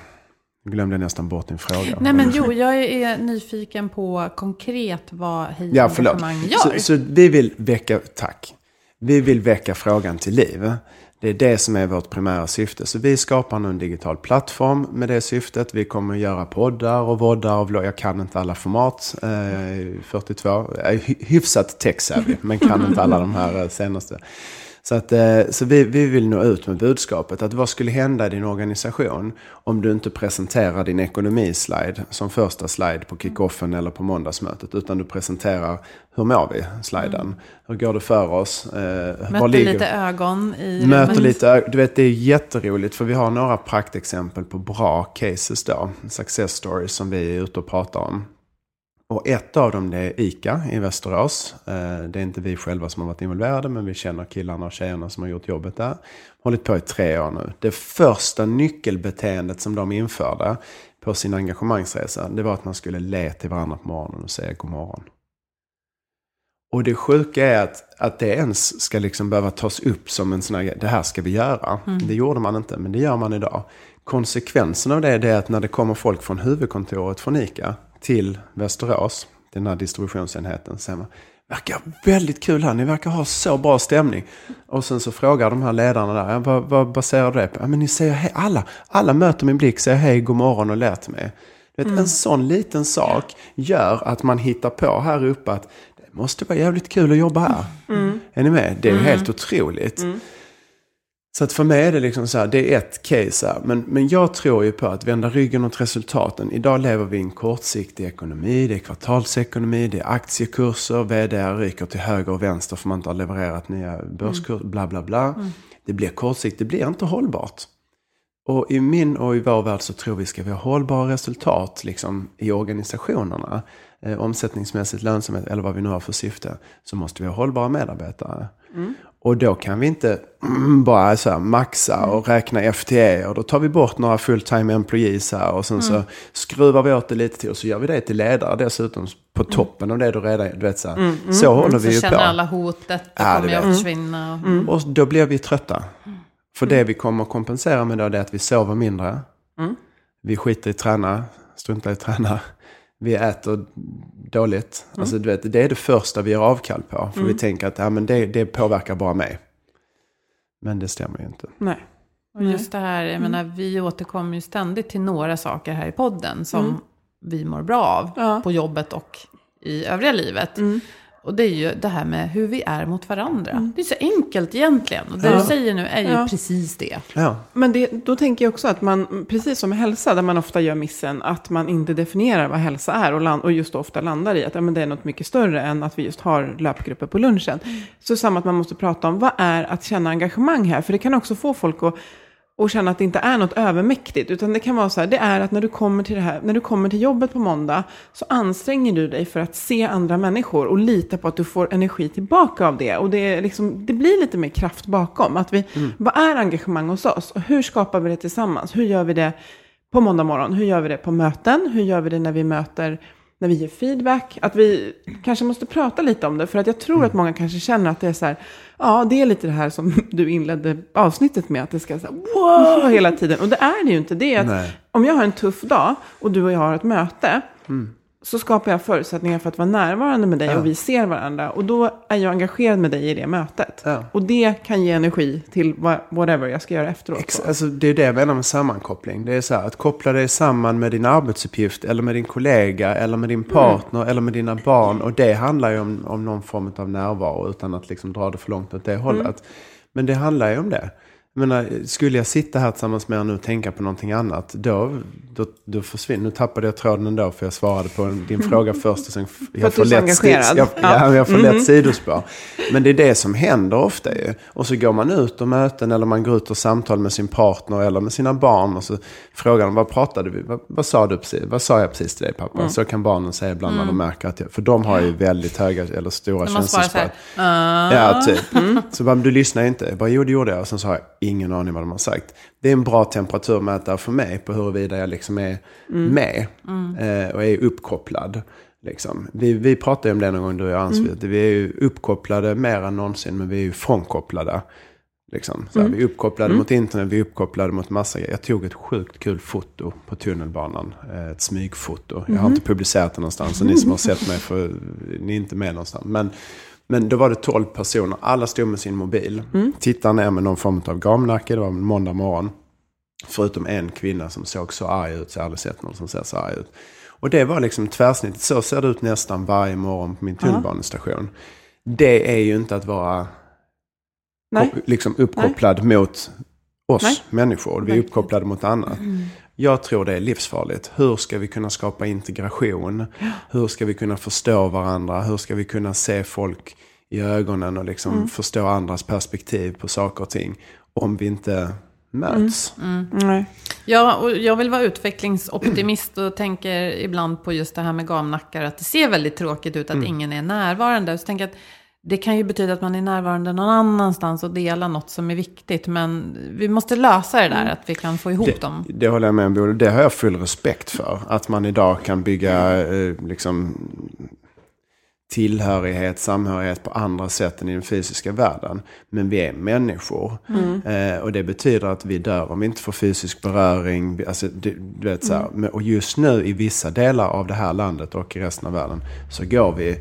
jag glömde nästan bort din fråga. Nej men jo, jag är nyfiken på konkret vad Hej Ja, förlåt. Gör. Så, så vi vill väcka, tack. Vi vill väcka frågan till liv. Det är det som är vårt primära syfte. Så vi skapar nu en digital plattform med det syftet. Vi kommer att göra poddar och voddar och vloggar. Jag kan inte alla format. Eh, 42. Jag är hyfsat tech-savvy, men kan inte alla de här eh, senaste. Så, att, eh, så vi, vi vill nå ut med budskapet att vad skulle hända i din organisation om du inte presenterar din ekonomislide som första slide på kickoffen eller på måndagsmötet utan du presenterar hur mår vi, sliden. Hur går det för oss? Eh, Mötte lite ögon i Möter rummet. lite, du vet det är jätteroligt för vi har några praktexempel på bra cases då. Success stories som vi är ute och pratar om. Och ett av dem det är ICA i Västerås. Eh, Det är inte vi själva som har varit involverade men vi känner killarna och tjejerna som har gjort jobbet där. Hållit på i tre år nu. Det första nyckelbeteendet som de införde på sin engagemangsresa det var att man skulle le till varandra på morgonen och säga god morgon. Och det sjuka är att, att det ens ska liksom behöva tas upp som en sån här. Det här ska vi göra. Det gjorde man inte, men det gör man idag. Konsekvensen av det är att när det kommer folk från huvudkontoret från ICA till Västerås, den här distributionsenheten, man verkar väldigt kul här, ni verkar ha så bra stämning. Och sen så frågar de här ledarna där, "Ja, vad, vad baserar du det på? Ja, men ni säger hej, alla, alla möter min blick, säger hej, god morgon och till mig. Vet, En sån liten sak gör att man hittar på här uppe att det måste vara jävligt kul att jobba här. Är ni med? Det är ju helt otroligt. Så att för mig är det liksom så här, det är ett case här. Men, men jag tror ju på att vända ryggen åt resultaten. Idag lever vi i en kortsiktig ekonomi. Det är kvartalsekonomi, det är aktiekurser, vd ryker till höger och vänster för man inte har levererat nya börskurser, bla bla bla. Det blir kortsiktigt, det blir inte hållbart. Och i min och i vår värld så tror vi ska vi ha hållbara resultat liksom, i organisationerna. Eh, omsättningsmässigt, lönsamhet eller vad vi nu har för syfte. Så måste vi ha hållbara medarbetare. Och då kan vi inte mm, [clears throat] bara så här maxa och räkna FTE. Och då tar vi bort några full-time employees här. Och sen så skruvar vi åt det lite till. Och så gör vi det till ledare dessutom. På toppen av det du redan, du vet så här. Så håller vi Så ju känner på. alla hotet, det Ja, kommer jag att försvinna. Och, Och då blir vi trötta. För det vi kommer att kompensera med då är att vi sover mindre. Vi skiter i träna, struntar i träna. Vi äter dåligt. Alltså, du vet, det är det första vi gör avkall på. För vi tänker att ja, men det, det påverkar bara mig. Men det stämmer ju inte. Nej. och just det här, jag menar, vi återkommer ju ständigt till några saker här i podden som vi mår bra av Ja. på jobbet och i övriga livet. Och det är ju det här med hur vi är mot varandra. Det är så enkelt egentligen. Och det Ja. du säger nu är ju Ja. precis det. Ja, Men det, då tänker jag också att man, precis som med hälsa, där man ofta gör missen, att man inte definierar vad hälsa är och, land, och just ofta landar i att ja, men det är något mycket större än att vi just har löpgrupper på lunchen. Så samma att man måste prata om vad är att känna engagemang här, för det kan också få folk att och känna att det inte är något övermäktigt. Utan det kan vara så här, det är att när du kommer till det här, när du kommer till jobbet på måndag så anstränger du dig för att se andra människor och lita på att du får energi tillbaka av det. Och det, liksom, det blir lite mer kraft bakom. Att vi, Vad är engagemang hos oss? Och hur skapar vi det tillsammans? Hur gör vi det på måndag morgon? Hur gör vi det på möten? Hur gör vi det när vi möter när vi ger feedback, att vi kanske måste prata lite om det. För att jag tror att många kanske känner att det är så här, ja det är lite det här som [laughs] du inledde avsnittet med, att det ska så här, wow hela tiden. Och det är det ju inte. Det att Nej. om jag har en tuff dag och du och jag har ett möte, så skapar jag förutsättningar för att vara närvarande med dig och vi ser varandra. Och då är jag engagerad med dig i det mötet. Ja. Och det kan ge energi till whatever jag ska göra efteråt. Ex- Alltså, det är det jag menar med sammankoppling. Det är så här, att koppla dig samman med din arbetsuppgift eller med din kollega eller med din partner eller med dina barn. Och det handlar ju om, om någon form av närvaro utan att liksom dra det för långt åt det hållet. Men det handlar ju om det. Menar, skulle jag sitta här tillsammans med er nu och tänka på någonting annat, då, då, då försvinner... Nu tappade jag tråden ändå för jag svarade på din fråga [laughs] först. Och sen, jag är så engagerad. Jag, Ja. ja, jag får lätt sidospår. Men det är det som händer ofta ju. Och så går man ut och möten eller man går ut och samtal med sin partner eller med sina barn. Och så frågar de, vad pratade vi? Vad, vad sa du precis? Vad sa jag precis till dig pappa? Så kan barnen säga ibland när de märker att jag, för de har ju väldigt höga eller stora känslospår. här, Ja, typ. Så bara, du lyssnar inte. Jag bara, jo det gjorde jag. Och sen har jag ingen aning vad de har sagt. Det är en bra temperaturmätare för mig på huruvida jag liksom är med eh, och är uppkopplad. Liksom. Vi, vi pratade om det någon gång du och jag Ansvit. Vi är ju uppkopplade mer än någonsin men vi är ju frånkopplade. Liksom. Så här, Vi är uppkopplade mot internet, vi är uppkopplade mot massa grejer. Jag tog ett sjukt kul foto på tunnelbanan. eh, Ett smygfoto. Jag har inte publicerat det någonstans. Så ni som har sett mig, för, ni är inte med någonstans. Men, men då var det 12 personer. Alla stod med sin mobil. Tittade ner med någon form av gamnacke. Det var måndag morgon. Förutom en kvinna som såg så arg ut. Så jag har aldrig sett någon som ser så arg ut. Och det var liksom tvärsnittet. Så ser det ut nästan varje morgon på min tunnelbanestation. Det är ju inte att vara Nej. liksom uppkopplad mot oss Nej. människor. Vi är uppkopplade mot annat. Jag tror det är livsfarligt. Hur ska vi kunna skapa integration? Hur ska vi kunna förstå varandra? Hur ska vi kunna se folk i ögonen och liksom Mm. förstå andras perspektiv på saker och ting? Om vi inte möts. Nej. Ja, och jag vill vara utvecklingsoptimist och tänker ibland på just det här med gamnackar. Att det ser väldigt tråkigt ut att Mm. ingen är närvarande. Så tänker jag att det kan ju betyda att man är närvarande någon annanstans och delar något som är viktigt. Men vi måste lösa det där, att vi kan få ihop Det, dem. det håller jag med om. Det har jag full respekt för. Att man idag kan bygga eh, liksom, tillhörighet, samhörighet på andra sätt än i den fysiska världen. Men vi är människor. Eh, och det betyder att vi dör om vi inte får fysisk beröring. Alltså, det, du vet, så här. Men- Och just nu i vissa delar av det här landet och i resten av världen så går vi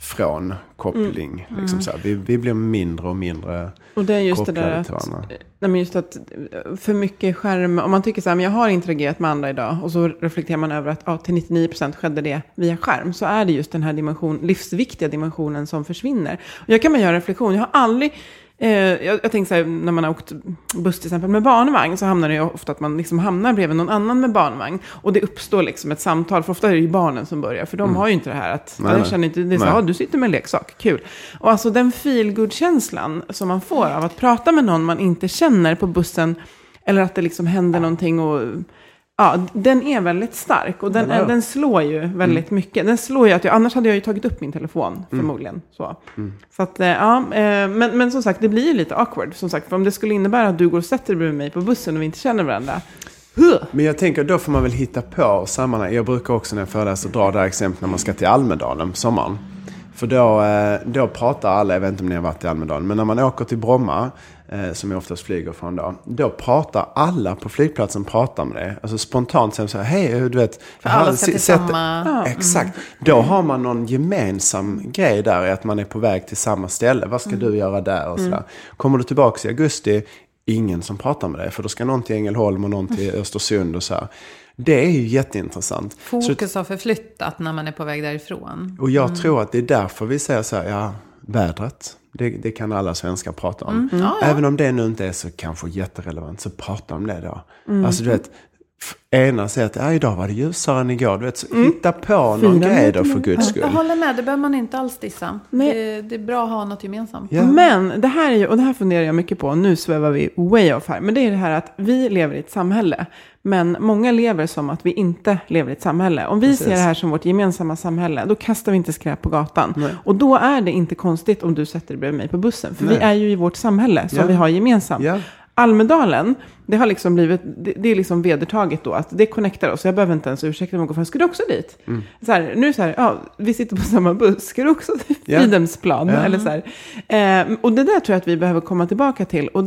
från koppling. Liksom så här. Vi, vi blir mindre och mindre Och det är just det kopplade där till att, varandra. nej men just att eh, för mycket skärm, om man tycker så här, men jag har interagerat med andra idag och så reflekterar man över att ja, till 99% skedde det via skärm, så är det just den här dimension, livsviktiga dimensionen som försvinner. Och jag kan bara göra en reflektion, jag har aldrig jag, jag tänker så här, när man har åkt buss till exempel med barnvagn så hamnar det ju ofta att man liksom hamnar bredvid någon annan med barnvagn. Och det uppstår liksom ett samtal, för ofta är det ju barnen som börjar, för de har ju inte det här att, Nej, nej. känner inte, det är så, ah, du sitter med en leksak, kul. Och alltså den feelgood-känslan som man får av att prata med någon man inte känner på bussen, eller att det liksom händer någonting och Ja, den är väldigt stark och den, är- den slår ju väldigt mycket. Den slår ju att jag, annars hade jag ju tagit upp min telefon förmodligen. Så, så att, eh, ja, eh, men, men som sagt, det blir ju lite awkward. Som sagt, för om det skulle innebära att du går och sätter dig bredvid mig på bussen och vi inte känner varandra. Huh. Men jag tänker, då får man väl hitta på sammanhang. Jag brukar också när jag föreläser dra det här exemplet när man ska till Almedalen på sommaren. För då, eh, då pratar alla, jag vet inte om ni har varit i Almedalen, men när man åker till Bromma, eh, som jag oftast flyger från då, då pratar alla på flygplatsen pratar med dig. Alltså spontant säger de så här, hej, du vet. För alla ska till samma... Exakt. Då har man någon gemensam grej där att man är på väg till samma ställe. Vad ska du göra där och sådär. Kommer du tillbaka i augusti, ingen som pratar med dig. För då ska någon till Ängelholm och någon till Östersund och så här. Det är ju jätteintressant. Så, Fokus har förflyttat när man är på väg därifrån. och jag tror att det är därför vi säger så här, ja, vädret. Det, det kan alla svenskar prata om. Ja, ja. Även om det nu inte är så kanske jätterelevant, så prata om det då. Alltså du vet, ena säger att idag var det ljusare än igår. Du vet, så hitta på någon Fina grej då för guds skull. Jag håller med, det behöver man inte alls dissa. Nej. Det, det är bra att ha något gemensamt. Ja. Men det här är ju, och det här funderar jag mycket på, nu svävar vi way off här, men det är det här att vi lever i ett samhälle. Men många lever som att vi inte lever i ett samhälle. Om vi Precis. ser det här som vårt gemensamma samhälle, då kastar vi inte skräp på gatan. Och då är det inte konstigt om du sätter dig bredvid mig på bussen. För vi Nej. är ju i vårt samhälle som Ja. vi har gemensamt. Ja. Almedalen, det har liksom blivit, det, det är liksom vedertaget då att det connectar oss. Jag behöver inte ens ursäkta mig och gå fram, ska du också dit? Mm. Så här, nu så här, ja, vi sitter på samma buss, ska du också till Ja. Fridhemsplan? Ja. Eller så. Eh, och det där tror jag att vi behöver komma tillbaka till. Och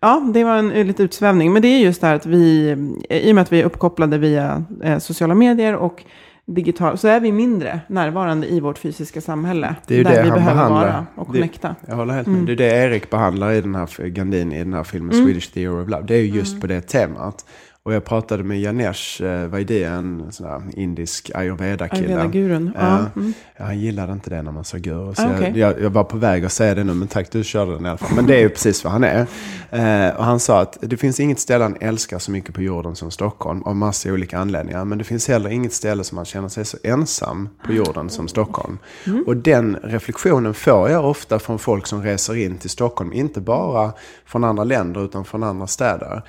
Ja, det var en en lite utsvävning. Men det är just det här att vi, i och med att vi är uppkopplade via eh, sociala medier och digital, så är vi mindre närvarande i vårt fysiska samhälle. Det är ju där det vi han behöver behandlar. vara och Det- connecta. Jag håller helt med. Det är det Erik behandlar i den här Gandini, i den här filmen Swedish Theory of Love. Det är ju just på det temat. Och jag pratade med Janesh eh, Vaidya, en sån där indisk ayurveda-kille. Ayurveda-gurun. Ja. Ja. Mm. Han gillade inte det när man sa guru. Så Ah, okej. jag, jag, jag var på väg att säga det nu, men tack du körde den i alla fall. Men det är ju precis vad han är. Eh, och han sa att det finns inget ställe han älskar så mycket på jorden som Stockholm. Av massa olika anledningar. Men det finns heller inget ställe som han känner sig så ensam på jorden som Stockholm. Och den reflektionen får jag ofta från folk som reser in till Stockholm. Inte bara från andra länder utan från andra städer.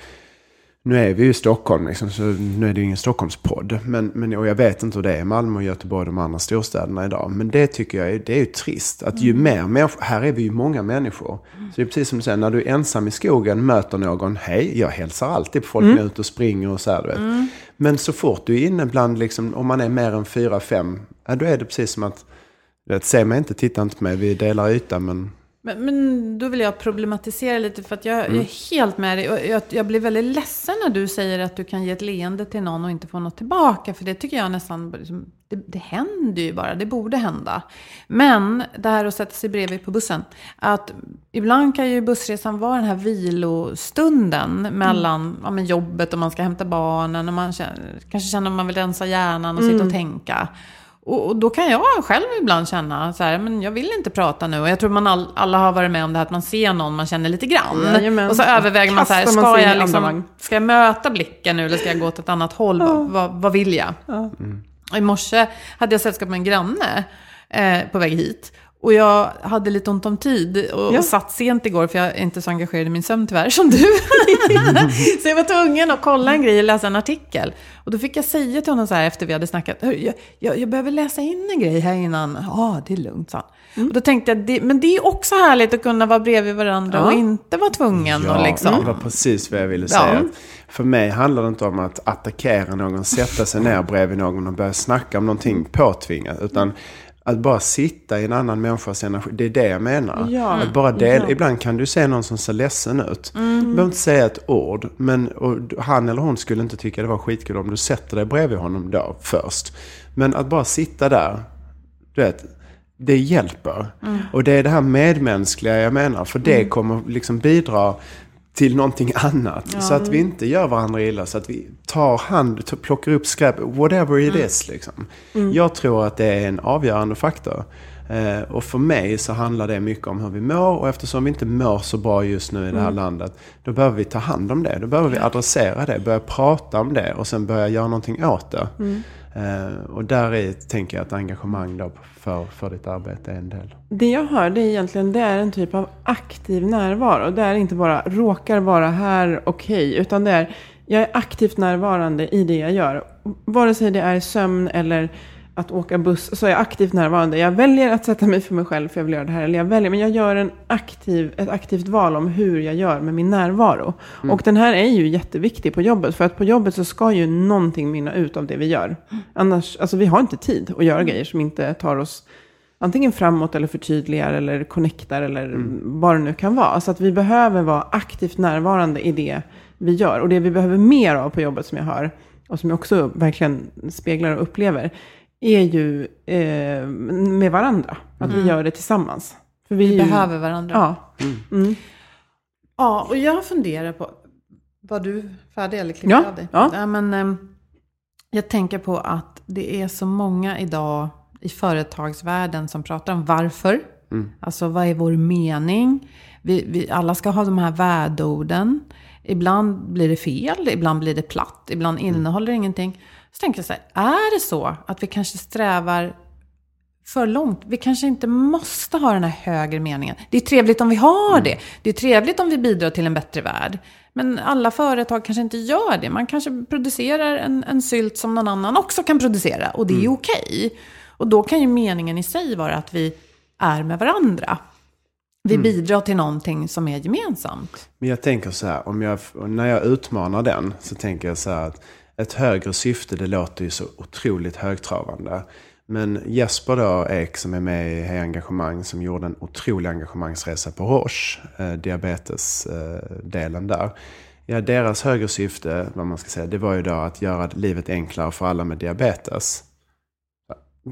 Nu är vi ju i Stockholm, liksom, så nu är det ju ingen Stockholmspodd. Men, men, och jag vet inte hur det är i Malmö Göteborg och de andra storstäderna idag. Men det tycker jag är, det är ju trist. Att ju mer människor, här är vi ju många människor. Så det är precis som du säger, när du är ensam i skogen, möter någon, hej, jag hälsar alltid på folk när jag är ute och springer och så här, du vet. Men så fort du är inne bland, liksom, om man är mer än fyra, fem, ja, då är det precis som att, vet, se mig inte, titta inte på mig, vi delar yta, men Men, men då vill jag problematisera lite för att jag, Mm. jag är helt med dig. Och jag, jag blir väldigt ledsen när du säger att du kan ge ett leende till någon och inte få något tillbaka. För det tycker jag nästan, liksom, det, det händer ju bara, det borde hända. Men det här att sätta sig bredvid på bussen. Att ibland kan ju bussresan vara den här vilostunden mellan ja, men jobbet och man ska hämta barnen. Och man känner, kanske känner att man vill rensa hjärnan och sitta och tänka. Och, och då kan jag själv ibland känna så här, men jag vill inte prata nu. Och jag tror man all, alla har varit med om det här att man ser någon man känner lite grann. Jajamän. Och så överväger man så här, man ska i jag, liksom, ska jag möta blicken nu eller ska jag gå åt ett annat håll? Vad, vad, vad vill jag? I morse hade jag sällskap med en granne eh, på väg hit. Och jag hade lite ont om tid och, Ja. satt sent igår för jag är inte så engagerad i min sömn tyvärr som du. [laughs] så jag var tvungen att kolla en grej och läsa en artikel. Och då fick jag säga till honom så här efter vi hade snackat, "Hör, jag, jag, jag behöver läsa in en grej här innan. Ja, det är lugnt, sa han. Och då tänkte jag, det, men det är också härligt att kunna vara bredvid varandra Ja. och inte vara tvungen och liksom. det var precis vad jag ville Ja. säga. För mig handlar det inte om att attackera någon, sätta sig ner bredvid någon och börja snacka om någonting påtvingat. Utan att bara sitta i en annan människas energi. Det är det jag menar. Ja. Att bara del, Ja. Ibland kan du se någon som ser ledsen ut. Du behöver inte säga ett ord. Men och han eller hon skulle inte tycka det var skitkul om du sätter dig bredvid honom då först. Men att bara sitta där. Du vet, det hjälper. Och det är det här medmänskliga jag menar. För det kommer liksom bidra till någonting annat. Så att vi inte gör varandra illa. Så att vi tar hand, plockar upp skräp, whatever it is. Liksom. Jag tror att det är en avgörande faktor. Eh, och för mig så handlar det mycket om hur vi mår. Och eftersom vi inte mår så bra just nu i det här landet. Då behöver vi ta hand om det. Då behöver vi adressera det. Börja prata om det. Och sen börja göra någonting åt det. Eh, och där är, tänker jag att engagemang då för, för ditt arbete är en del. Det jag hör det är egentligen det är en typ av aktiv närvaro. Det är inte bara råkar vara här, okej. utan det är jag är aktivt närvarande i det jag gör. Vare sig det är sömn eller att åka buss så är jag aktivt närvarande. Jag väljer att sätta mig för mig själv för jag vill göra det här. Eller jag väljer, men jag gör en aktiv, ett aktivt val om hur jag gör med min närvaro. Och den här är ju jätteviktig på jobbet. För att på jobbet så ska ju någonting minna ut av det vi gör. Annars, alltså vi har inte tid att göra grejer som inte tar oss antingen framåt eller förtydligar eller connectar eller vad det nu kan vara. Så att vi behöver vara aktivt närvarande i det vi gör. Och det vi behöver mer av på jobbet som jag hör, och som jag också verkligen speglar och upplever, är ju eh, med varandra. Att vi gör det tillsammans. För vi, Vi ju- behöver varandra. Ja. Mm. Ja, och jag funderar på... Var du färdig eller klippte Ja, av dig? ja. ja men, ehm, jag tänker på att det är så många idag i företagsvärlden som pratar om varför. Alltså vad är vår mening? Vi, vi alla ska ha de här värdeorden. Ibland blir det fel, ibland blir det platt, ibland innehåller det ingenting. Så tänker jag så här, är det så att vi kanske strävar för långt. Vi kanske inte måste ha den här högre meningen. Det är trevligt om vi har det. Det är trevligt om vi bidrar till en bättre värld. Men alla företag kanske inte gör det. Man kanske producerar en, en sylt som någon annan också kan producera. Och det är okej. Och då kan ju meningen i sig vara att vi är med varandra. Vi bidrar till någonting som är gemensamt. Men jag tänker så här, om jag, när jag utmanar den så tänker jag så här att ett högre syfte, det låter ju så otroligt högtravande. Men Jesper då, Ek, som är med i Hej Engagemang, som gjorde en otrolig engagemangsresa på Roche, eh, diabetesdelen där. Ja, deras högre syfte, vad man ska säga, det var ju då att göra livet enklare för alla med diabetes.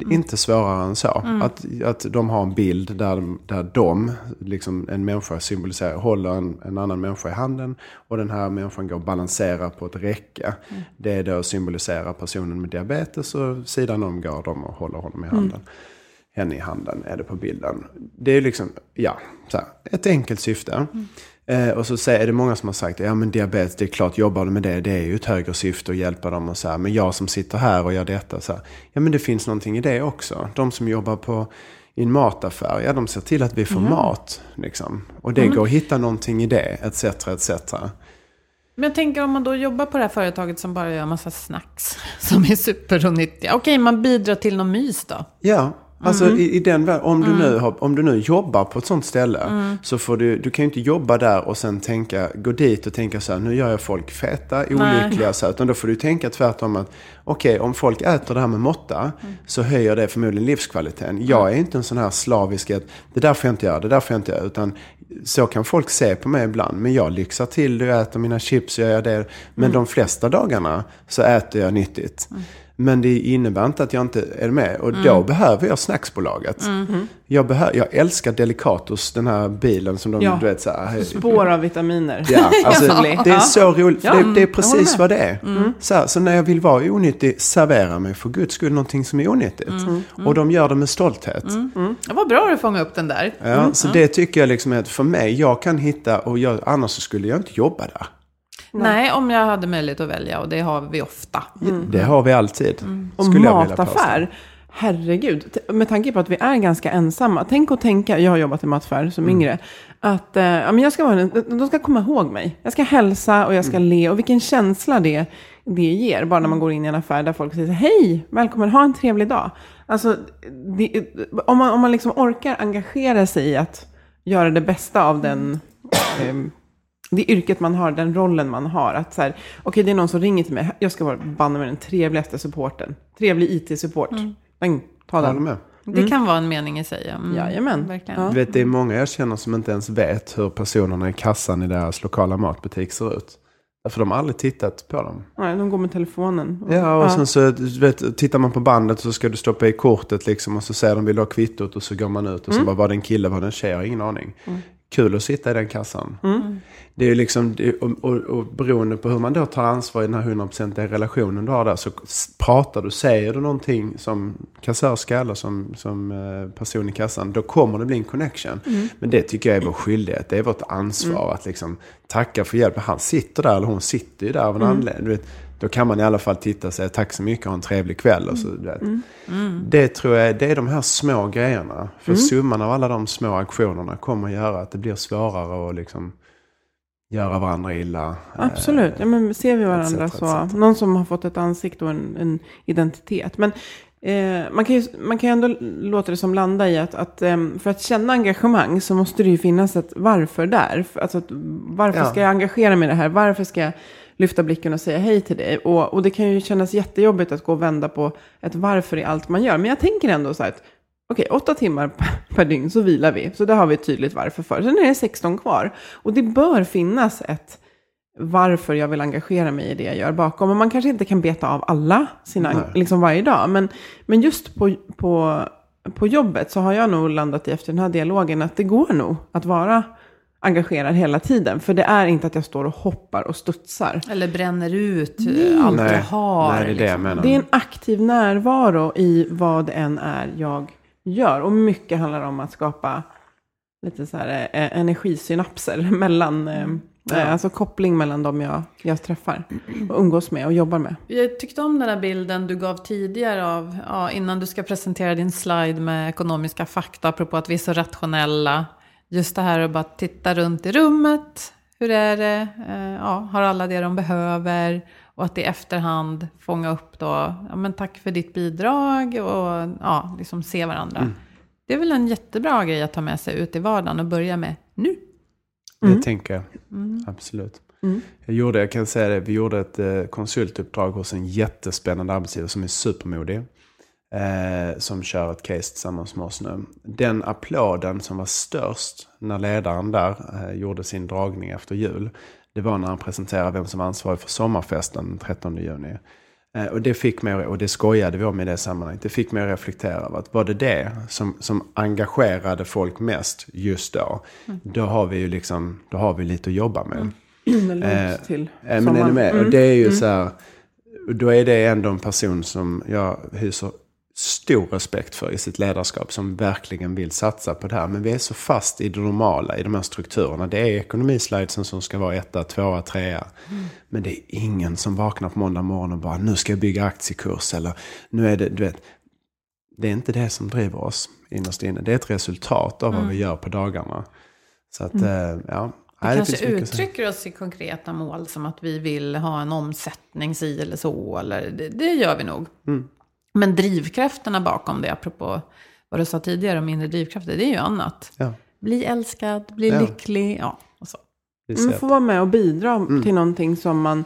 Är Inte svårare än så. Att, att de har en bild där, de- där de, liksom en människa symboliserar, håller en, en annan människa i handen. Och den här människan går och balanserar på ett räcke. Det då symboliserar personen med diabetes och sidan om går de och håller honom i handen. Henne i handen är det på bilden. Det är liksom, ja, så här, ett enkelt syfte. Eh, och så säger, är det många som har sagt, ja men diabetes, det är klart, jobbar du med det, det är ju ett högre syfte att hjälpa dem och så här. Men jag som sitter här och gör detta, så här, ja men det finns någonting i det också. De som jobbar på i en mataffär, ja de ser till att vi får mat. Liksom. Och det går att hitta någonting i det, etc. etc. Men jag tänker om man då jobbar på det här företaget som bara gör massa snacks [laughs] som är superonyttiga. Okej, man bidrar till någon mys då. Ja, alltså Mm. i, i den världen, om, du nu har, om du nu jobbar på ett sånt ställe Mm. så får du, du kan ju inte jobba där och sen tänka, gå dit och tänka så här, nu gör jag folk feta, olyckliga, så här, utan då får du tänka tvärtom att, okej, om folk äter det här med måtta Mm. så höjer det förmodligen livskvaliteten. Jag är inte en sån här slavisk att, det där får jag inte göra, det där får jag inte göra, utan så kan folk se på mig ibland. Men jag lyxar till det, jag äter mina chips, jag gör det. Men Mm. de flesta dagarna så äter jag nyttigt. Men det innebär inte att jag inte är med. Och då Mm. behöver jag snacksbolaget. Jag, behöver, jag älskar Delicatos, den här bilen som de, Ja. du vet så här. Spår av vitaminer. Ja, [laughs] alltså, det är så roligt. Ja, det, det är precis vad det är. Så, här, så när jag vill vara onyttig, servera mig för guds skull någonting som är onyttigt. Och de gör det med stolthet. Det var bra att fånga upp den där. Ja, så det tycker jag liksom är att för mig, jag kan hitta, och jag, annars skulle jag inte jobba där. Nej, om jag hade möjlighet att välja och det har vi ofta. Det har vi alltid. Och vilja påstå. mataffär. Herregud, med tanke på att vi är ganska ensamma. Tänk att tänka, jag har jobbat i mataffär som yngre. Att eh, ja, men jag ska vara, de ska komma ihåg mig. Jag ska hälsa och jag ska le. Och vilken känsla det, det ger. Bara när man går in i en affär där folk säger hej, välkommen, ha en trevlig dag. Alltså, det, om man, om man liksom orkar engagera sig i att göra det bästa av den ehm, det yrket man har, den rollen man har. Att så här, okej det är någon som ringer till mig, jag ska vara banne med den trevligaste supporten. Trevlig IT-support. Bang, ta den. med. Det kan vara en mening i sig. ja. Mm, Jajamän. Verkligen. Ja. Du vet, det är många jag känner som inte ens vet hur personerna i kassan i deras lokala matbutik ser ut. För de har aldrig tittat på dem. Nej, de går med telefonen. Ja, och sen så vet, tittar man på bandet så ska du stoppa i kortet liksom och så säger de vill ha kvittot och så går man ut och så bara var det en kille, var det en tjej, jag har ingen aning. Kul att sitta i den kassan. Det är liksom, och, och, och beroende på hur man då tar ansvar i den här 100% relationen du har där. Så pratar du, säger du någonting som kassörska eller som, som eh, person i kassan. Då kommer det bli en connection. Men det tycker jag är vår skyldighet. Det är vårt ansvar att liksom tacka för hjälp. Han sitter där, eller hon sitter ju där av en anledning. Du vet, då kan man i alla fall titta och säga tack så mycket och ha en trevlig kväll. Och så, du vet. Det tror jag det är de här små grejerna. För summan av alla de små aktionerna kommer att göra att det blir svårare att liksom göra varandra illa. Absolut. Ja, men ser vi varandra etc, så. etc. Någon som har fått ett ansikte och en, en identitet. Men eh, man, kan ju, man kan ändå låta det som landa i att, att ehm, för att känna engagemang så måste det ju finnas ett varför där. Alltså att, varför Ja. ska jag engagera mig i det här? Varför ska jag lyfta blicken och säga hej till dig? Och, och det kan ju kännas jättejobbigt att gå och vända på ett varför i allt man gör. Men jag tänker ändå så här att Okej, åtta timmar per- per dygn så vilar vi. Så det har vi ett tydligt varför för. Sen är det 16 kvar. Och det bör finnas ett varför jag vill engagera mig i det jag gör bakom. Och man kanske inte kan beta av alla sina, Nej. liksom varje dag. Men, men just på, på, på jobbet så har jag nog landat i efter den här dialogen att det går nog att vara engagerad hela tiden. För det är inte att jag står och hoppar och studsar. Eller bränner ut eh, allt Nej, jag har. nej, det är det jag liksom. Det är en aktiv närvaro i vad det än är jag gör. Och mycket handlar om att skapa lite så här eh, energisynapser [laughs] mellan, eh, eh, alltså koppling mellan de jag, jag träffar och umgås med och jobbar med. Jag tyckte om den där bilden du gav tidigare av, ja, innan du ska presentera din slide med ekonomiska fakta, apropå att vi är så rationella. Just det här att bara titta runt i rummet. Hur är det? Eh, ja, har alla det de behöver? Och att i efterhand fånga upp då, ja men tack för ditt bidrag och ja, liksom se varandra. Det är väl en jättebra grej att ta med sig ut i vardagen och börja med nu. Det tänker jag. Absolut. Jag, gjorde, jag kan säga det, vi gjorde ett eh, konsultuppdrag hos en jättespännande arbetsgivare som är supermodig. Eh, som kör ett case tillsammans med oss nu. Den applåden som var störst när ledaren där eh, gjorde sin dragning efter jul. Det var när han presenterade vem som var ansvarig för sommarfesten den 13 juni. Eh, Och det fick mig, och det skojade vi om i det sammanhanget, det fick mig att reflektera över att var det det som, som engagerade folk mest just då, då har vi ju liksom, då har vi lite att jobba med. Långt till. Eh, men är ni med? Och det är ju så här, då är det ändå en person som jag hyser stor respekt för i sitt ledarskap som verkligen vill satsa på det här. Men vi är så fast i det normala, i de här strukturerna. Det är ekonomislidesen som ska vara etta, tvåa, trea. Men det är ingen som vaknar på måndag morgon och bara nu ska jag bygga aktiekurs eller nu är det, du vet. Det är inte det som driver oss innerst inne. Det är ett resultat av vad vi gör på dagarna. Så att, eh, ja. Vi Nej, kanske uttrycker oss i konkreta mål som att vi vill ha en omsättning si eller så. Eller, det, det gör vi nog. Mm. Men drivkrafterna bakom det, apropå vad du sa tidigare om inre drivkrafter, det är ju annat. Ja, Bli älskad, bli Ja. lycklig, ja. Och så. Man får vara med och bidra Mm. till någonting som man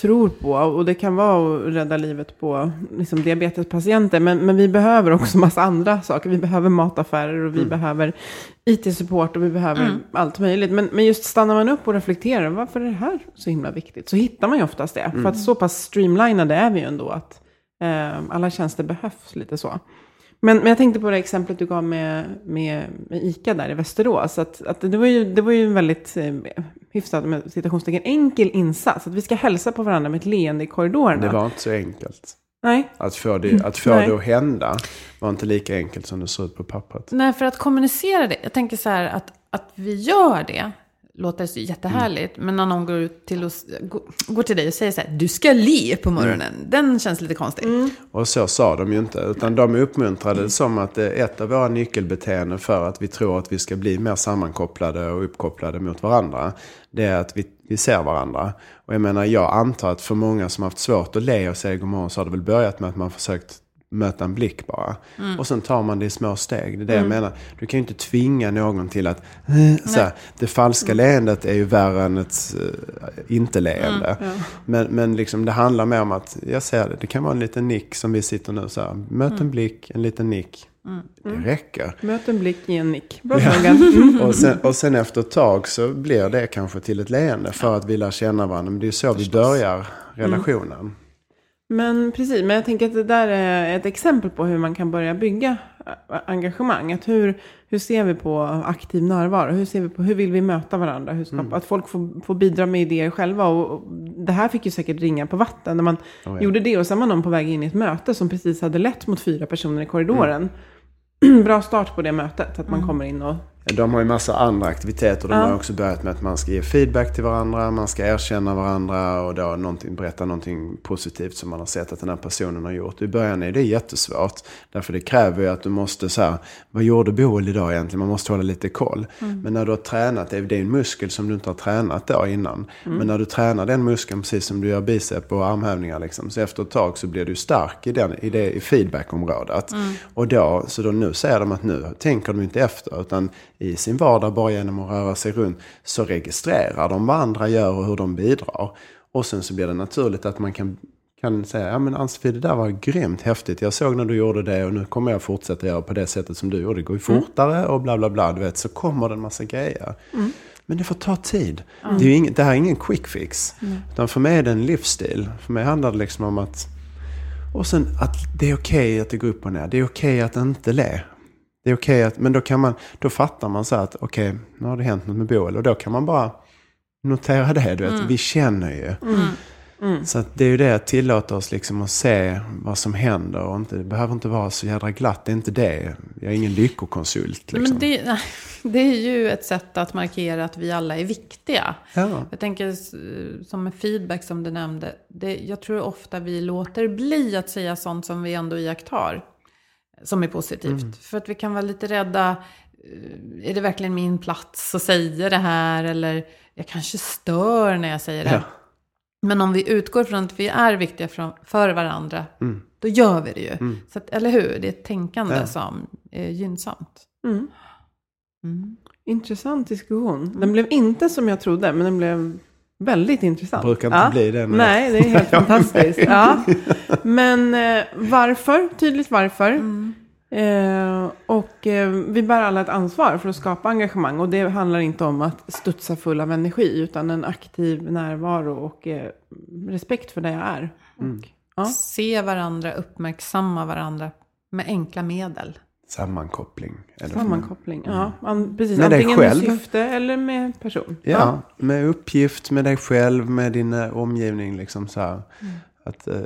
tror på. Och det kan vara att rädda livet på liksom, diabetespatienter. Men, men vi behöver också massa andra saker. Vi behöver mataffärer och vi Mm. behöver IT-support och vi behöver allt möjligt. Men, men just stannar man upp och reflekterar, varför är det här så himla viktigt? Så hittar man ju oftast det. För att så pass streamlinade är vi ju ändå att alla tjänster behövs lite så. Men, men jag tänkte på det exemplet du gav med, med, med ICA där i Västerås. Att, att det, var ju, det var ju en väldigt eh, hyfsat, med citationstecken, enkel insats. Att vi ska hälsa på varandra med ett leende i korridorerna. Det var inte så enkelt. Nej, Att få, det, att, få Nej. det att hända var inte lika enkelt som det ser ut på pappret. Nej, för att kommunicera det. Jag tänker så här att, att vi gör det. Låter så jättehärligt. Men när någon går, ut till oss, går, till dig och säger så här. Du ska le på morgonen. Den känns lite konstig. Och så sa de ju inte. Utan de uppmuntrade det som att det är ett av våra nyckelbeteenden för att vi tror att vi ska bli mer sammankopplade och uppkopplade mot varandra. Det är att vi, vi ser varandra. Och jag menar, jag antar att för många som haft svårt att le och säga god morgon så har det väl börjat med att man försökt möta en blick bara. Och sen tar man det i små steg. Det är det jag menar. Du kan ju inte tvinga någon till att... eh, Så här, det falska leendet är ju värre än ett uh, inte-leende. Men, men liksom, det handlar mer om att, jag ser det, det kan vara en liten nick som vi sitter nu så här. Möt en blick, en liten nick. Det räcker. möt en blick i en nick. Bra fråga. [laughs] Mm. Och sen, och sen efter ett tag så blir det kanske till ett leende för att vi lär känna varandra. Men det är så vi börjar relationen. Men precis, men jag tänker att det där är ett exempel på hur man kan börja bygga ä, engagemang. Att hur, hur ser vi på aktiv närvaro? Hur, ser vi på, hur vill vi möta varandra? Hur skapa, Att folk får, får bidra med idéer själva. Och, och det här fick ju säkert ringa på vatten när man ja. gjorde det. Och sen var någon på väg in i ett möte som precis hade lett mot fyra personer i korridoren. [clears throat] Bra start på det mötet, att man kommer in och De har ju massa andra aktiviteter. De Ja. har också börjat med att man ska ge feedback till varandra, man ska erkänna varandra och då någonting, berätta någonting positivt som man har sett att den här personen har gjort. I början är det jättesvårt. Därför det kräver ju att du måste så här, vad gjorde Boel idag egentligen? Man måste hålla lite koll. Men när du har tränat, det är en muskel som du inte har tränat då innan. Men när du tränar den muskeln precis som du gör bicep och armhävningar liksom, så efter ett tag så blir du stark i, den, i, det, i feedbackområdet. Och då, så då nu säger de att nu tänker de inte efter, utan i sin vardag bara genom att röra sig runt så registrerar de vad andra gör och hur de bidrar. Och sen så blir det naturligt att man kan, kan säga, ja men Ann-Sofie det där var grymt häftigt. Jag såg när du gjorde det och nu kommer jag fortsätta göra på det sättet som du gjorde. Det går ju fortare och bla bla bla. Du vet, så kommer det en massa grejer. Men det får ta tid. Det, är ju ingen, det här är ingen quick fix. Utan för mig är det en livsstil. För mig handlar det liksom om att... Och sen att det är okej att det går upp och ner. Det är okej att inte le. Det är okej att... Men då kan man... Då fattar man så att okej, nu har det hänt något med Boel. Och då kan man bara notera det. Du vet, vi känner ju. Så att det är ju det att tillåta oss liksom att se vad som händer. Och inte, det behöver inte vara så jädra glatt. Det är inte det. Jag är ingen lyckokonsult. Liksom. Men det, det är ju ett sätt att markera att vi alla är viktiga. Ja. Jag tänker som med feedback som du nämnde. Det, jag tror ofta vi låter bli att säga sånt som vi ändå iakttar. Som är positivt. För att vi kan vara lite rädda. eh, Är det verkligen min plats att säga det här? Eller jag kanske stör när jag säger det. Ja. Men om vi utgår från att vi är viktiga för, varandra. Då gör vi det ju. Så att, eller hur? Det är ett tänkande Ja. som är gynnsamt. Mm. Mm. Intressant diskussion. Den blev inte som jag trodde, men den blev väldigt intressant. Brukar inte bli det när- Nej, det är helt [laughs] fantastiskt. Ja. Men eh, varför? Tydligt varför. Mm. Eh, och eh, vi bär alla ett ansvar för att skapa engagemang. Och det handlar inte om att studsa full av energi, utan en aktiv närvaro och eh, respekt för det jag är. Mm. Och, ja. Se varandra, uppmärksamma varandra med enkla medel. Sammankoppling. Sammankoppling. Ja, an, precis. Med dig Antingen själv. med syfte eller med person. Ja, med uppgift, med dig själv, med din eh, omgivning. Liksom så här. Att eh,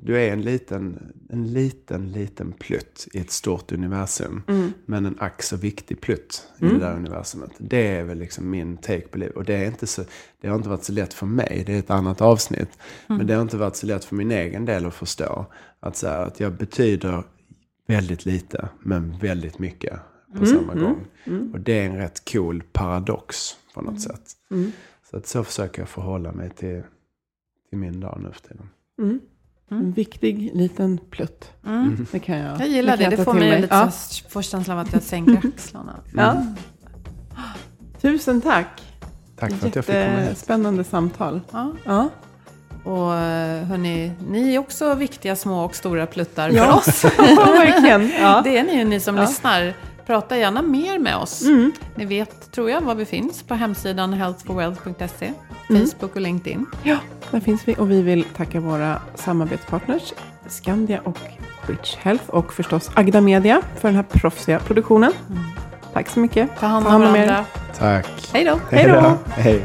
du är en liten, en liten, liten plutt i ett stort universum. Men en ack så viktig plutt i det där universumet. Det är väl liksom min take på livet. Och det, är inte så, det har inte varit så lätt för mig. Det är ett annat avsnitt. Men det har inte varit så lätt för min egen del att förstå. Att, så här, att jag betyder väldigt lite, men väldigt mycket på samma gång. Och det är en rätt cool paradox på något sätt. Så att så försöker jag förhålla mig till, till min dag nu för tiden. En viktig liten plutt. Det kan jag Jag gillar det. Det får mig lite Ja. får känslan av att jag sänker axlarna. Ja. Tusen tack. Tack för att jag fick komma hit. Jättespännande samtal. Ja. Ja. Och eh, hörni, ni är också viktiga små och stora pluttar Ja. för oss. [laughs] verkligen. Ja. Det är ni ni som Ja. lyssnar. Prata gärna mer med oss. Mm. Ni vet, tror jag, var vi finns på hemsidan healthforwealth.se, Mm. Facebook och LinkedIn. ja, där finns vi. Och vi vill tacka våra samarbetspartners Skandia och Twitch Health och förstås Agda Media för den här proffsiga produktionen. Tack så mycket. Ta hand Ta om hand om er. varandra. Tack. Hej då! Hej då. [laughs] Hej.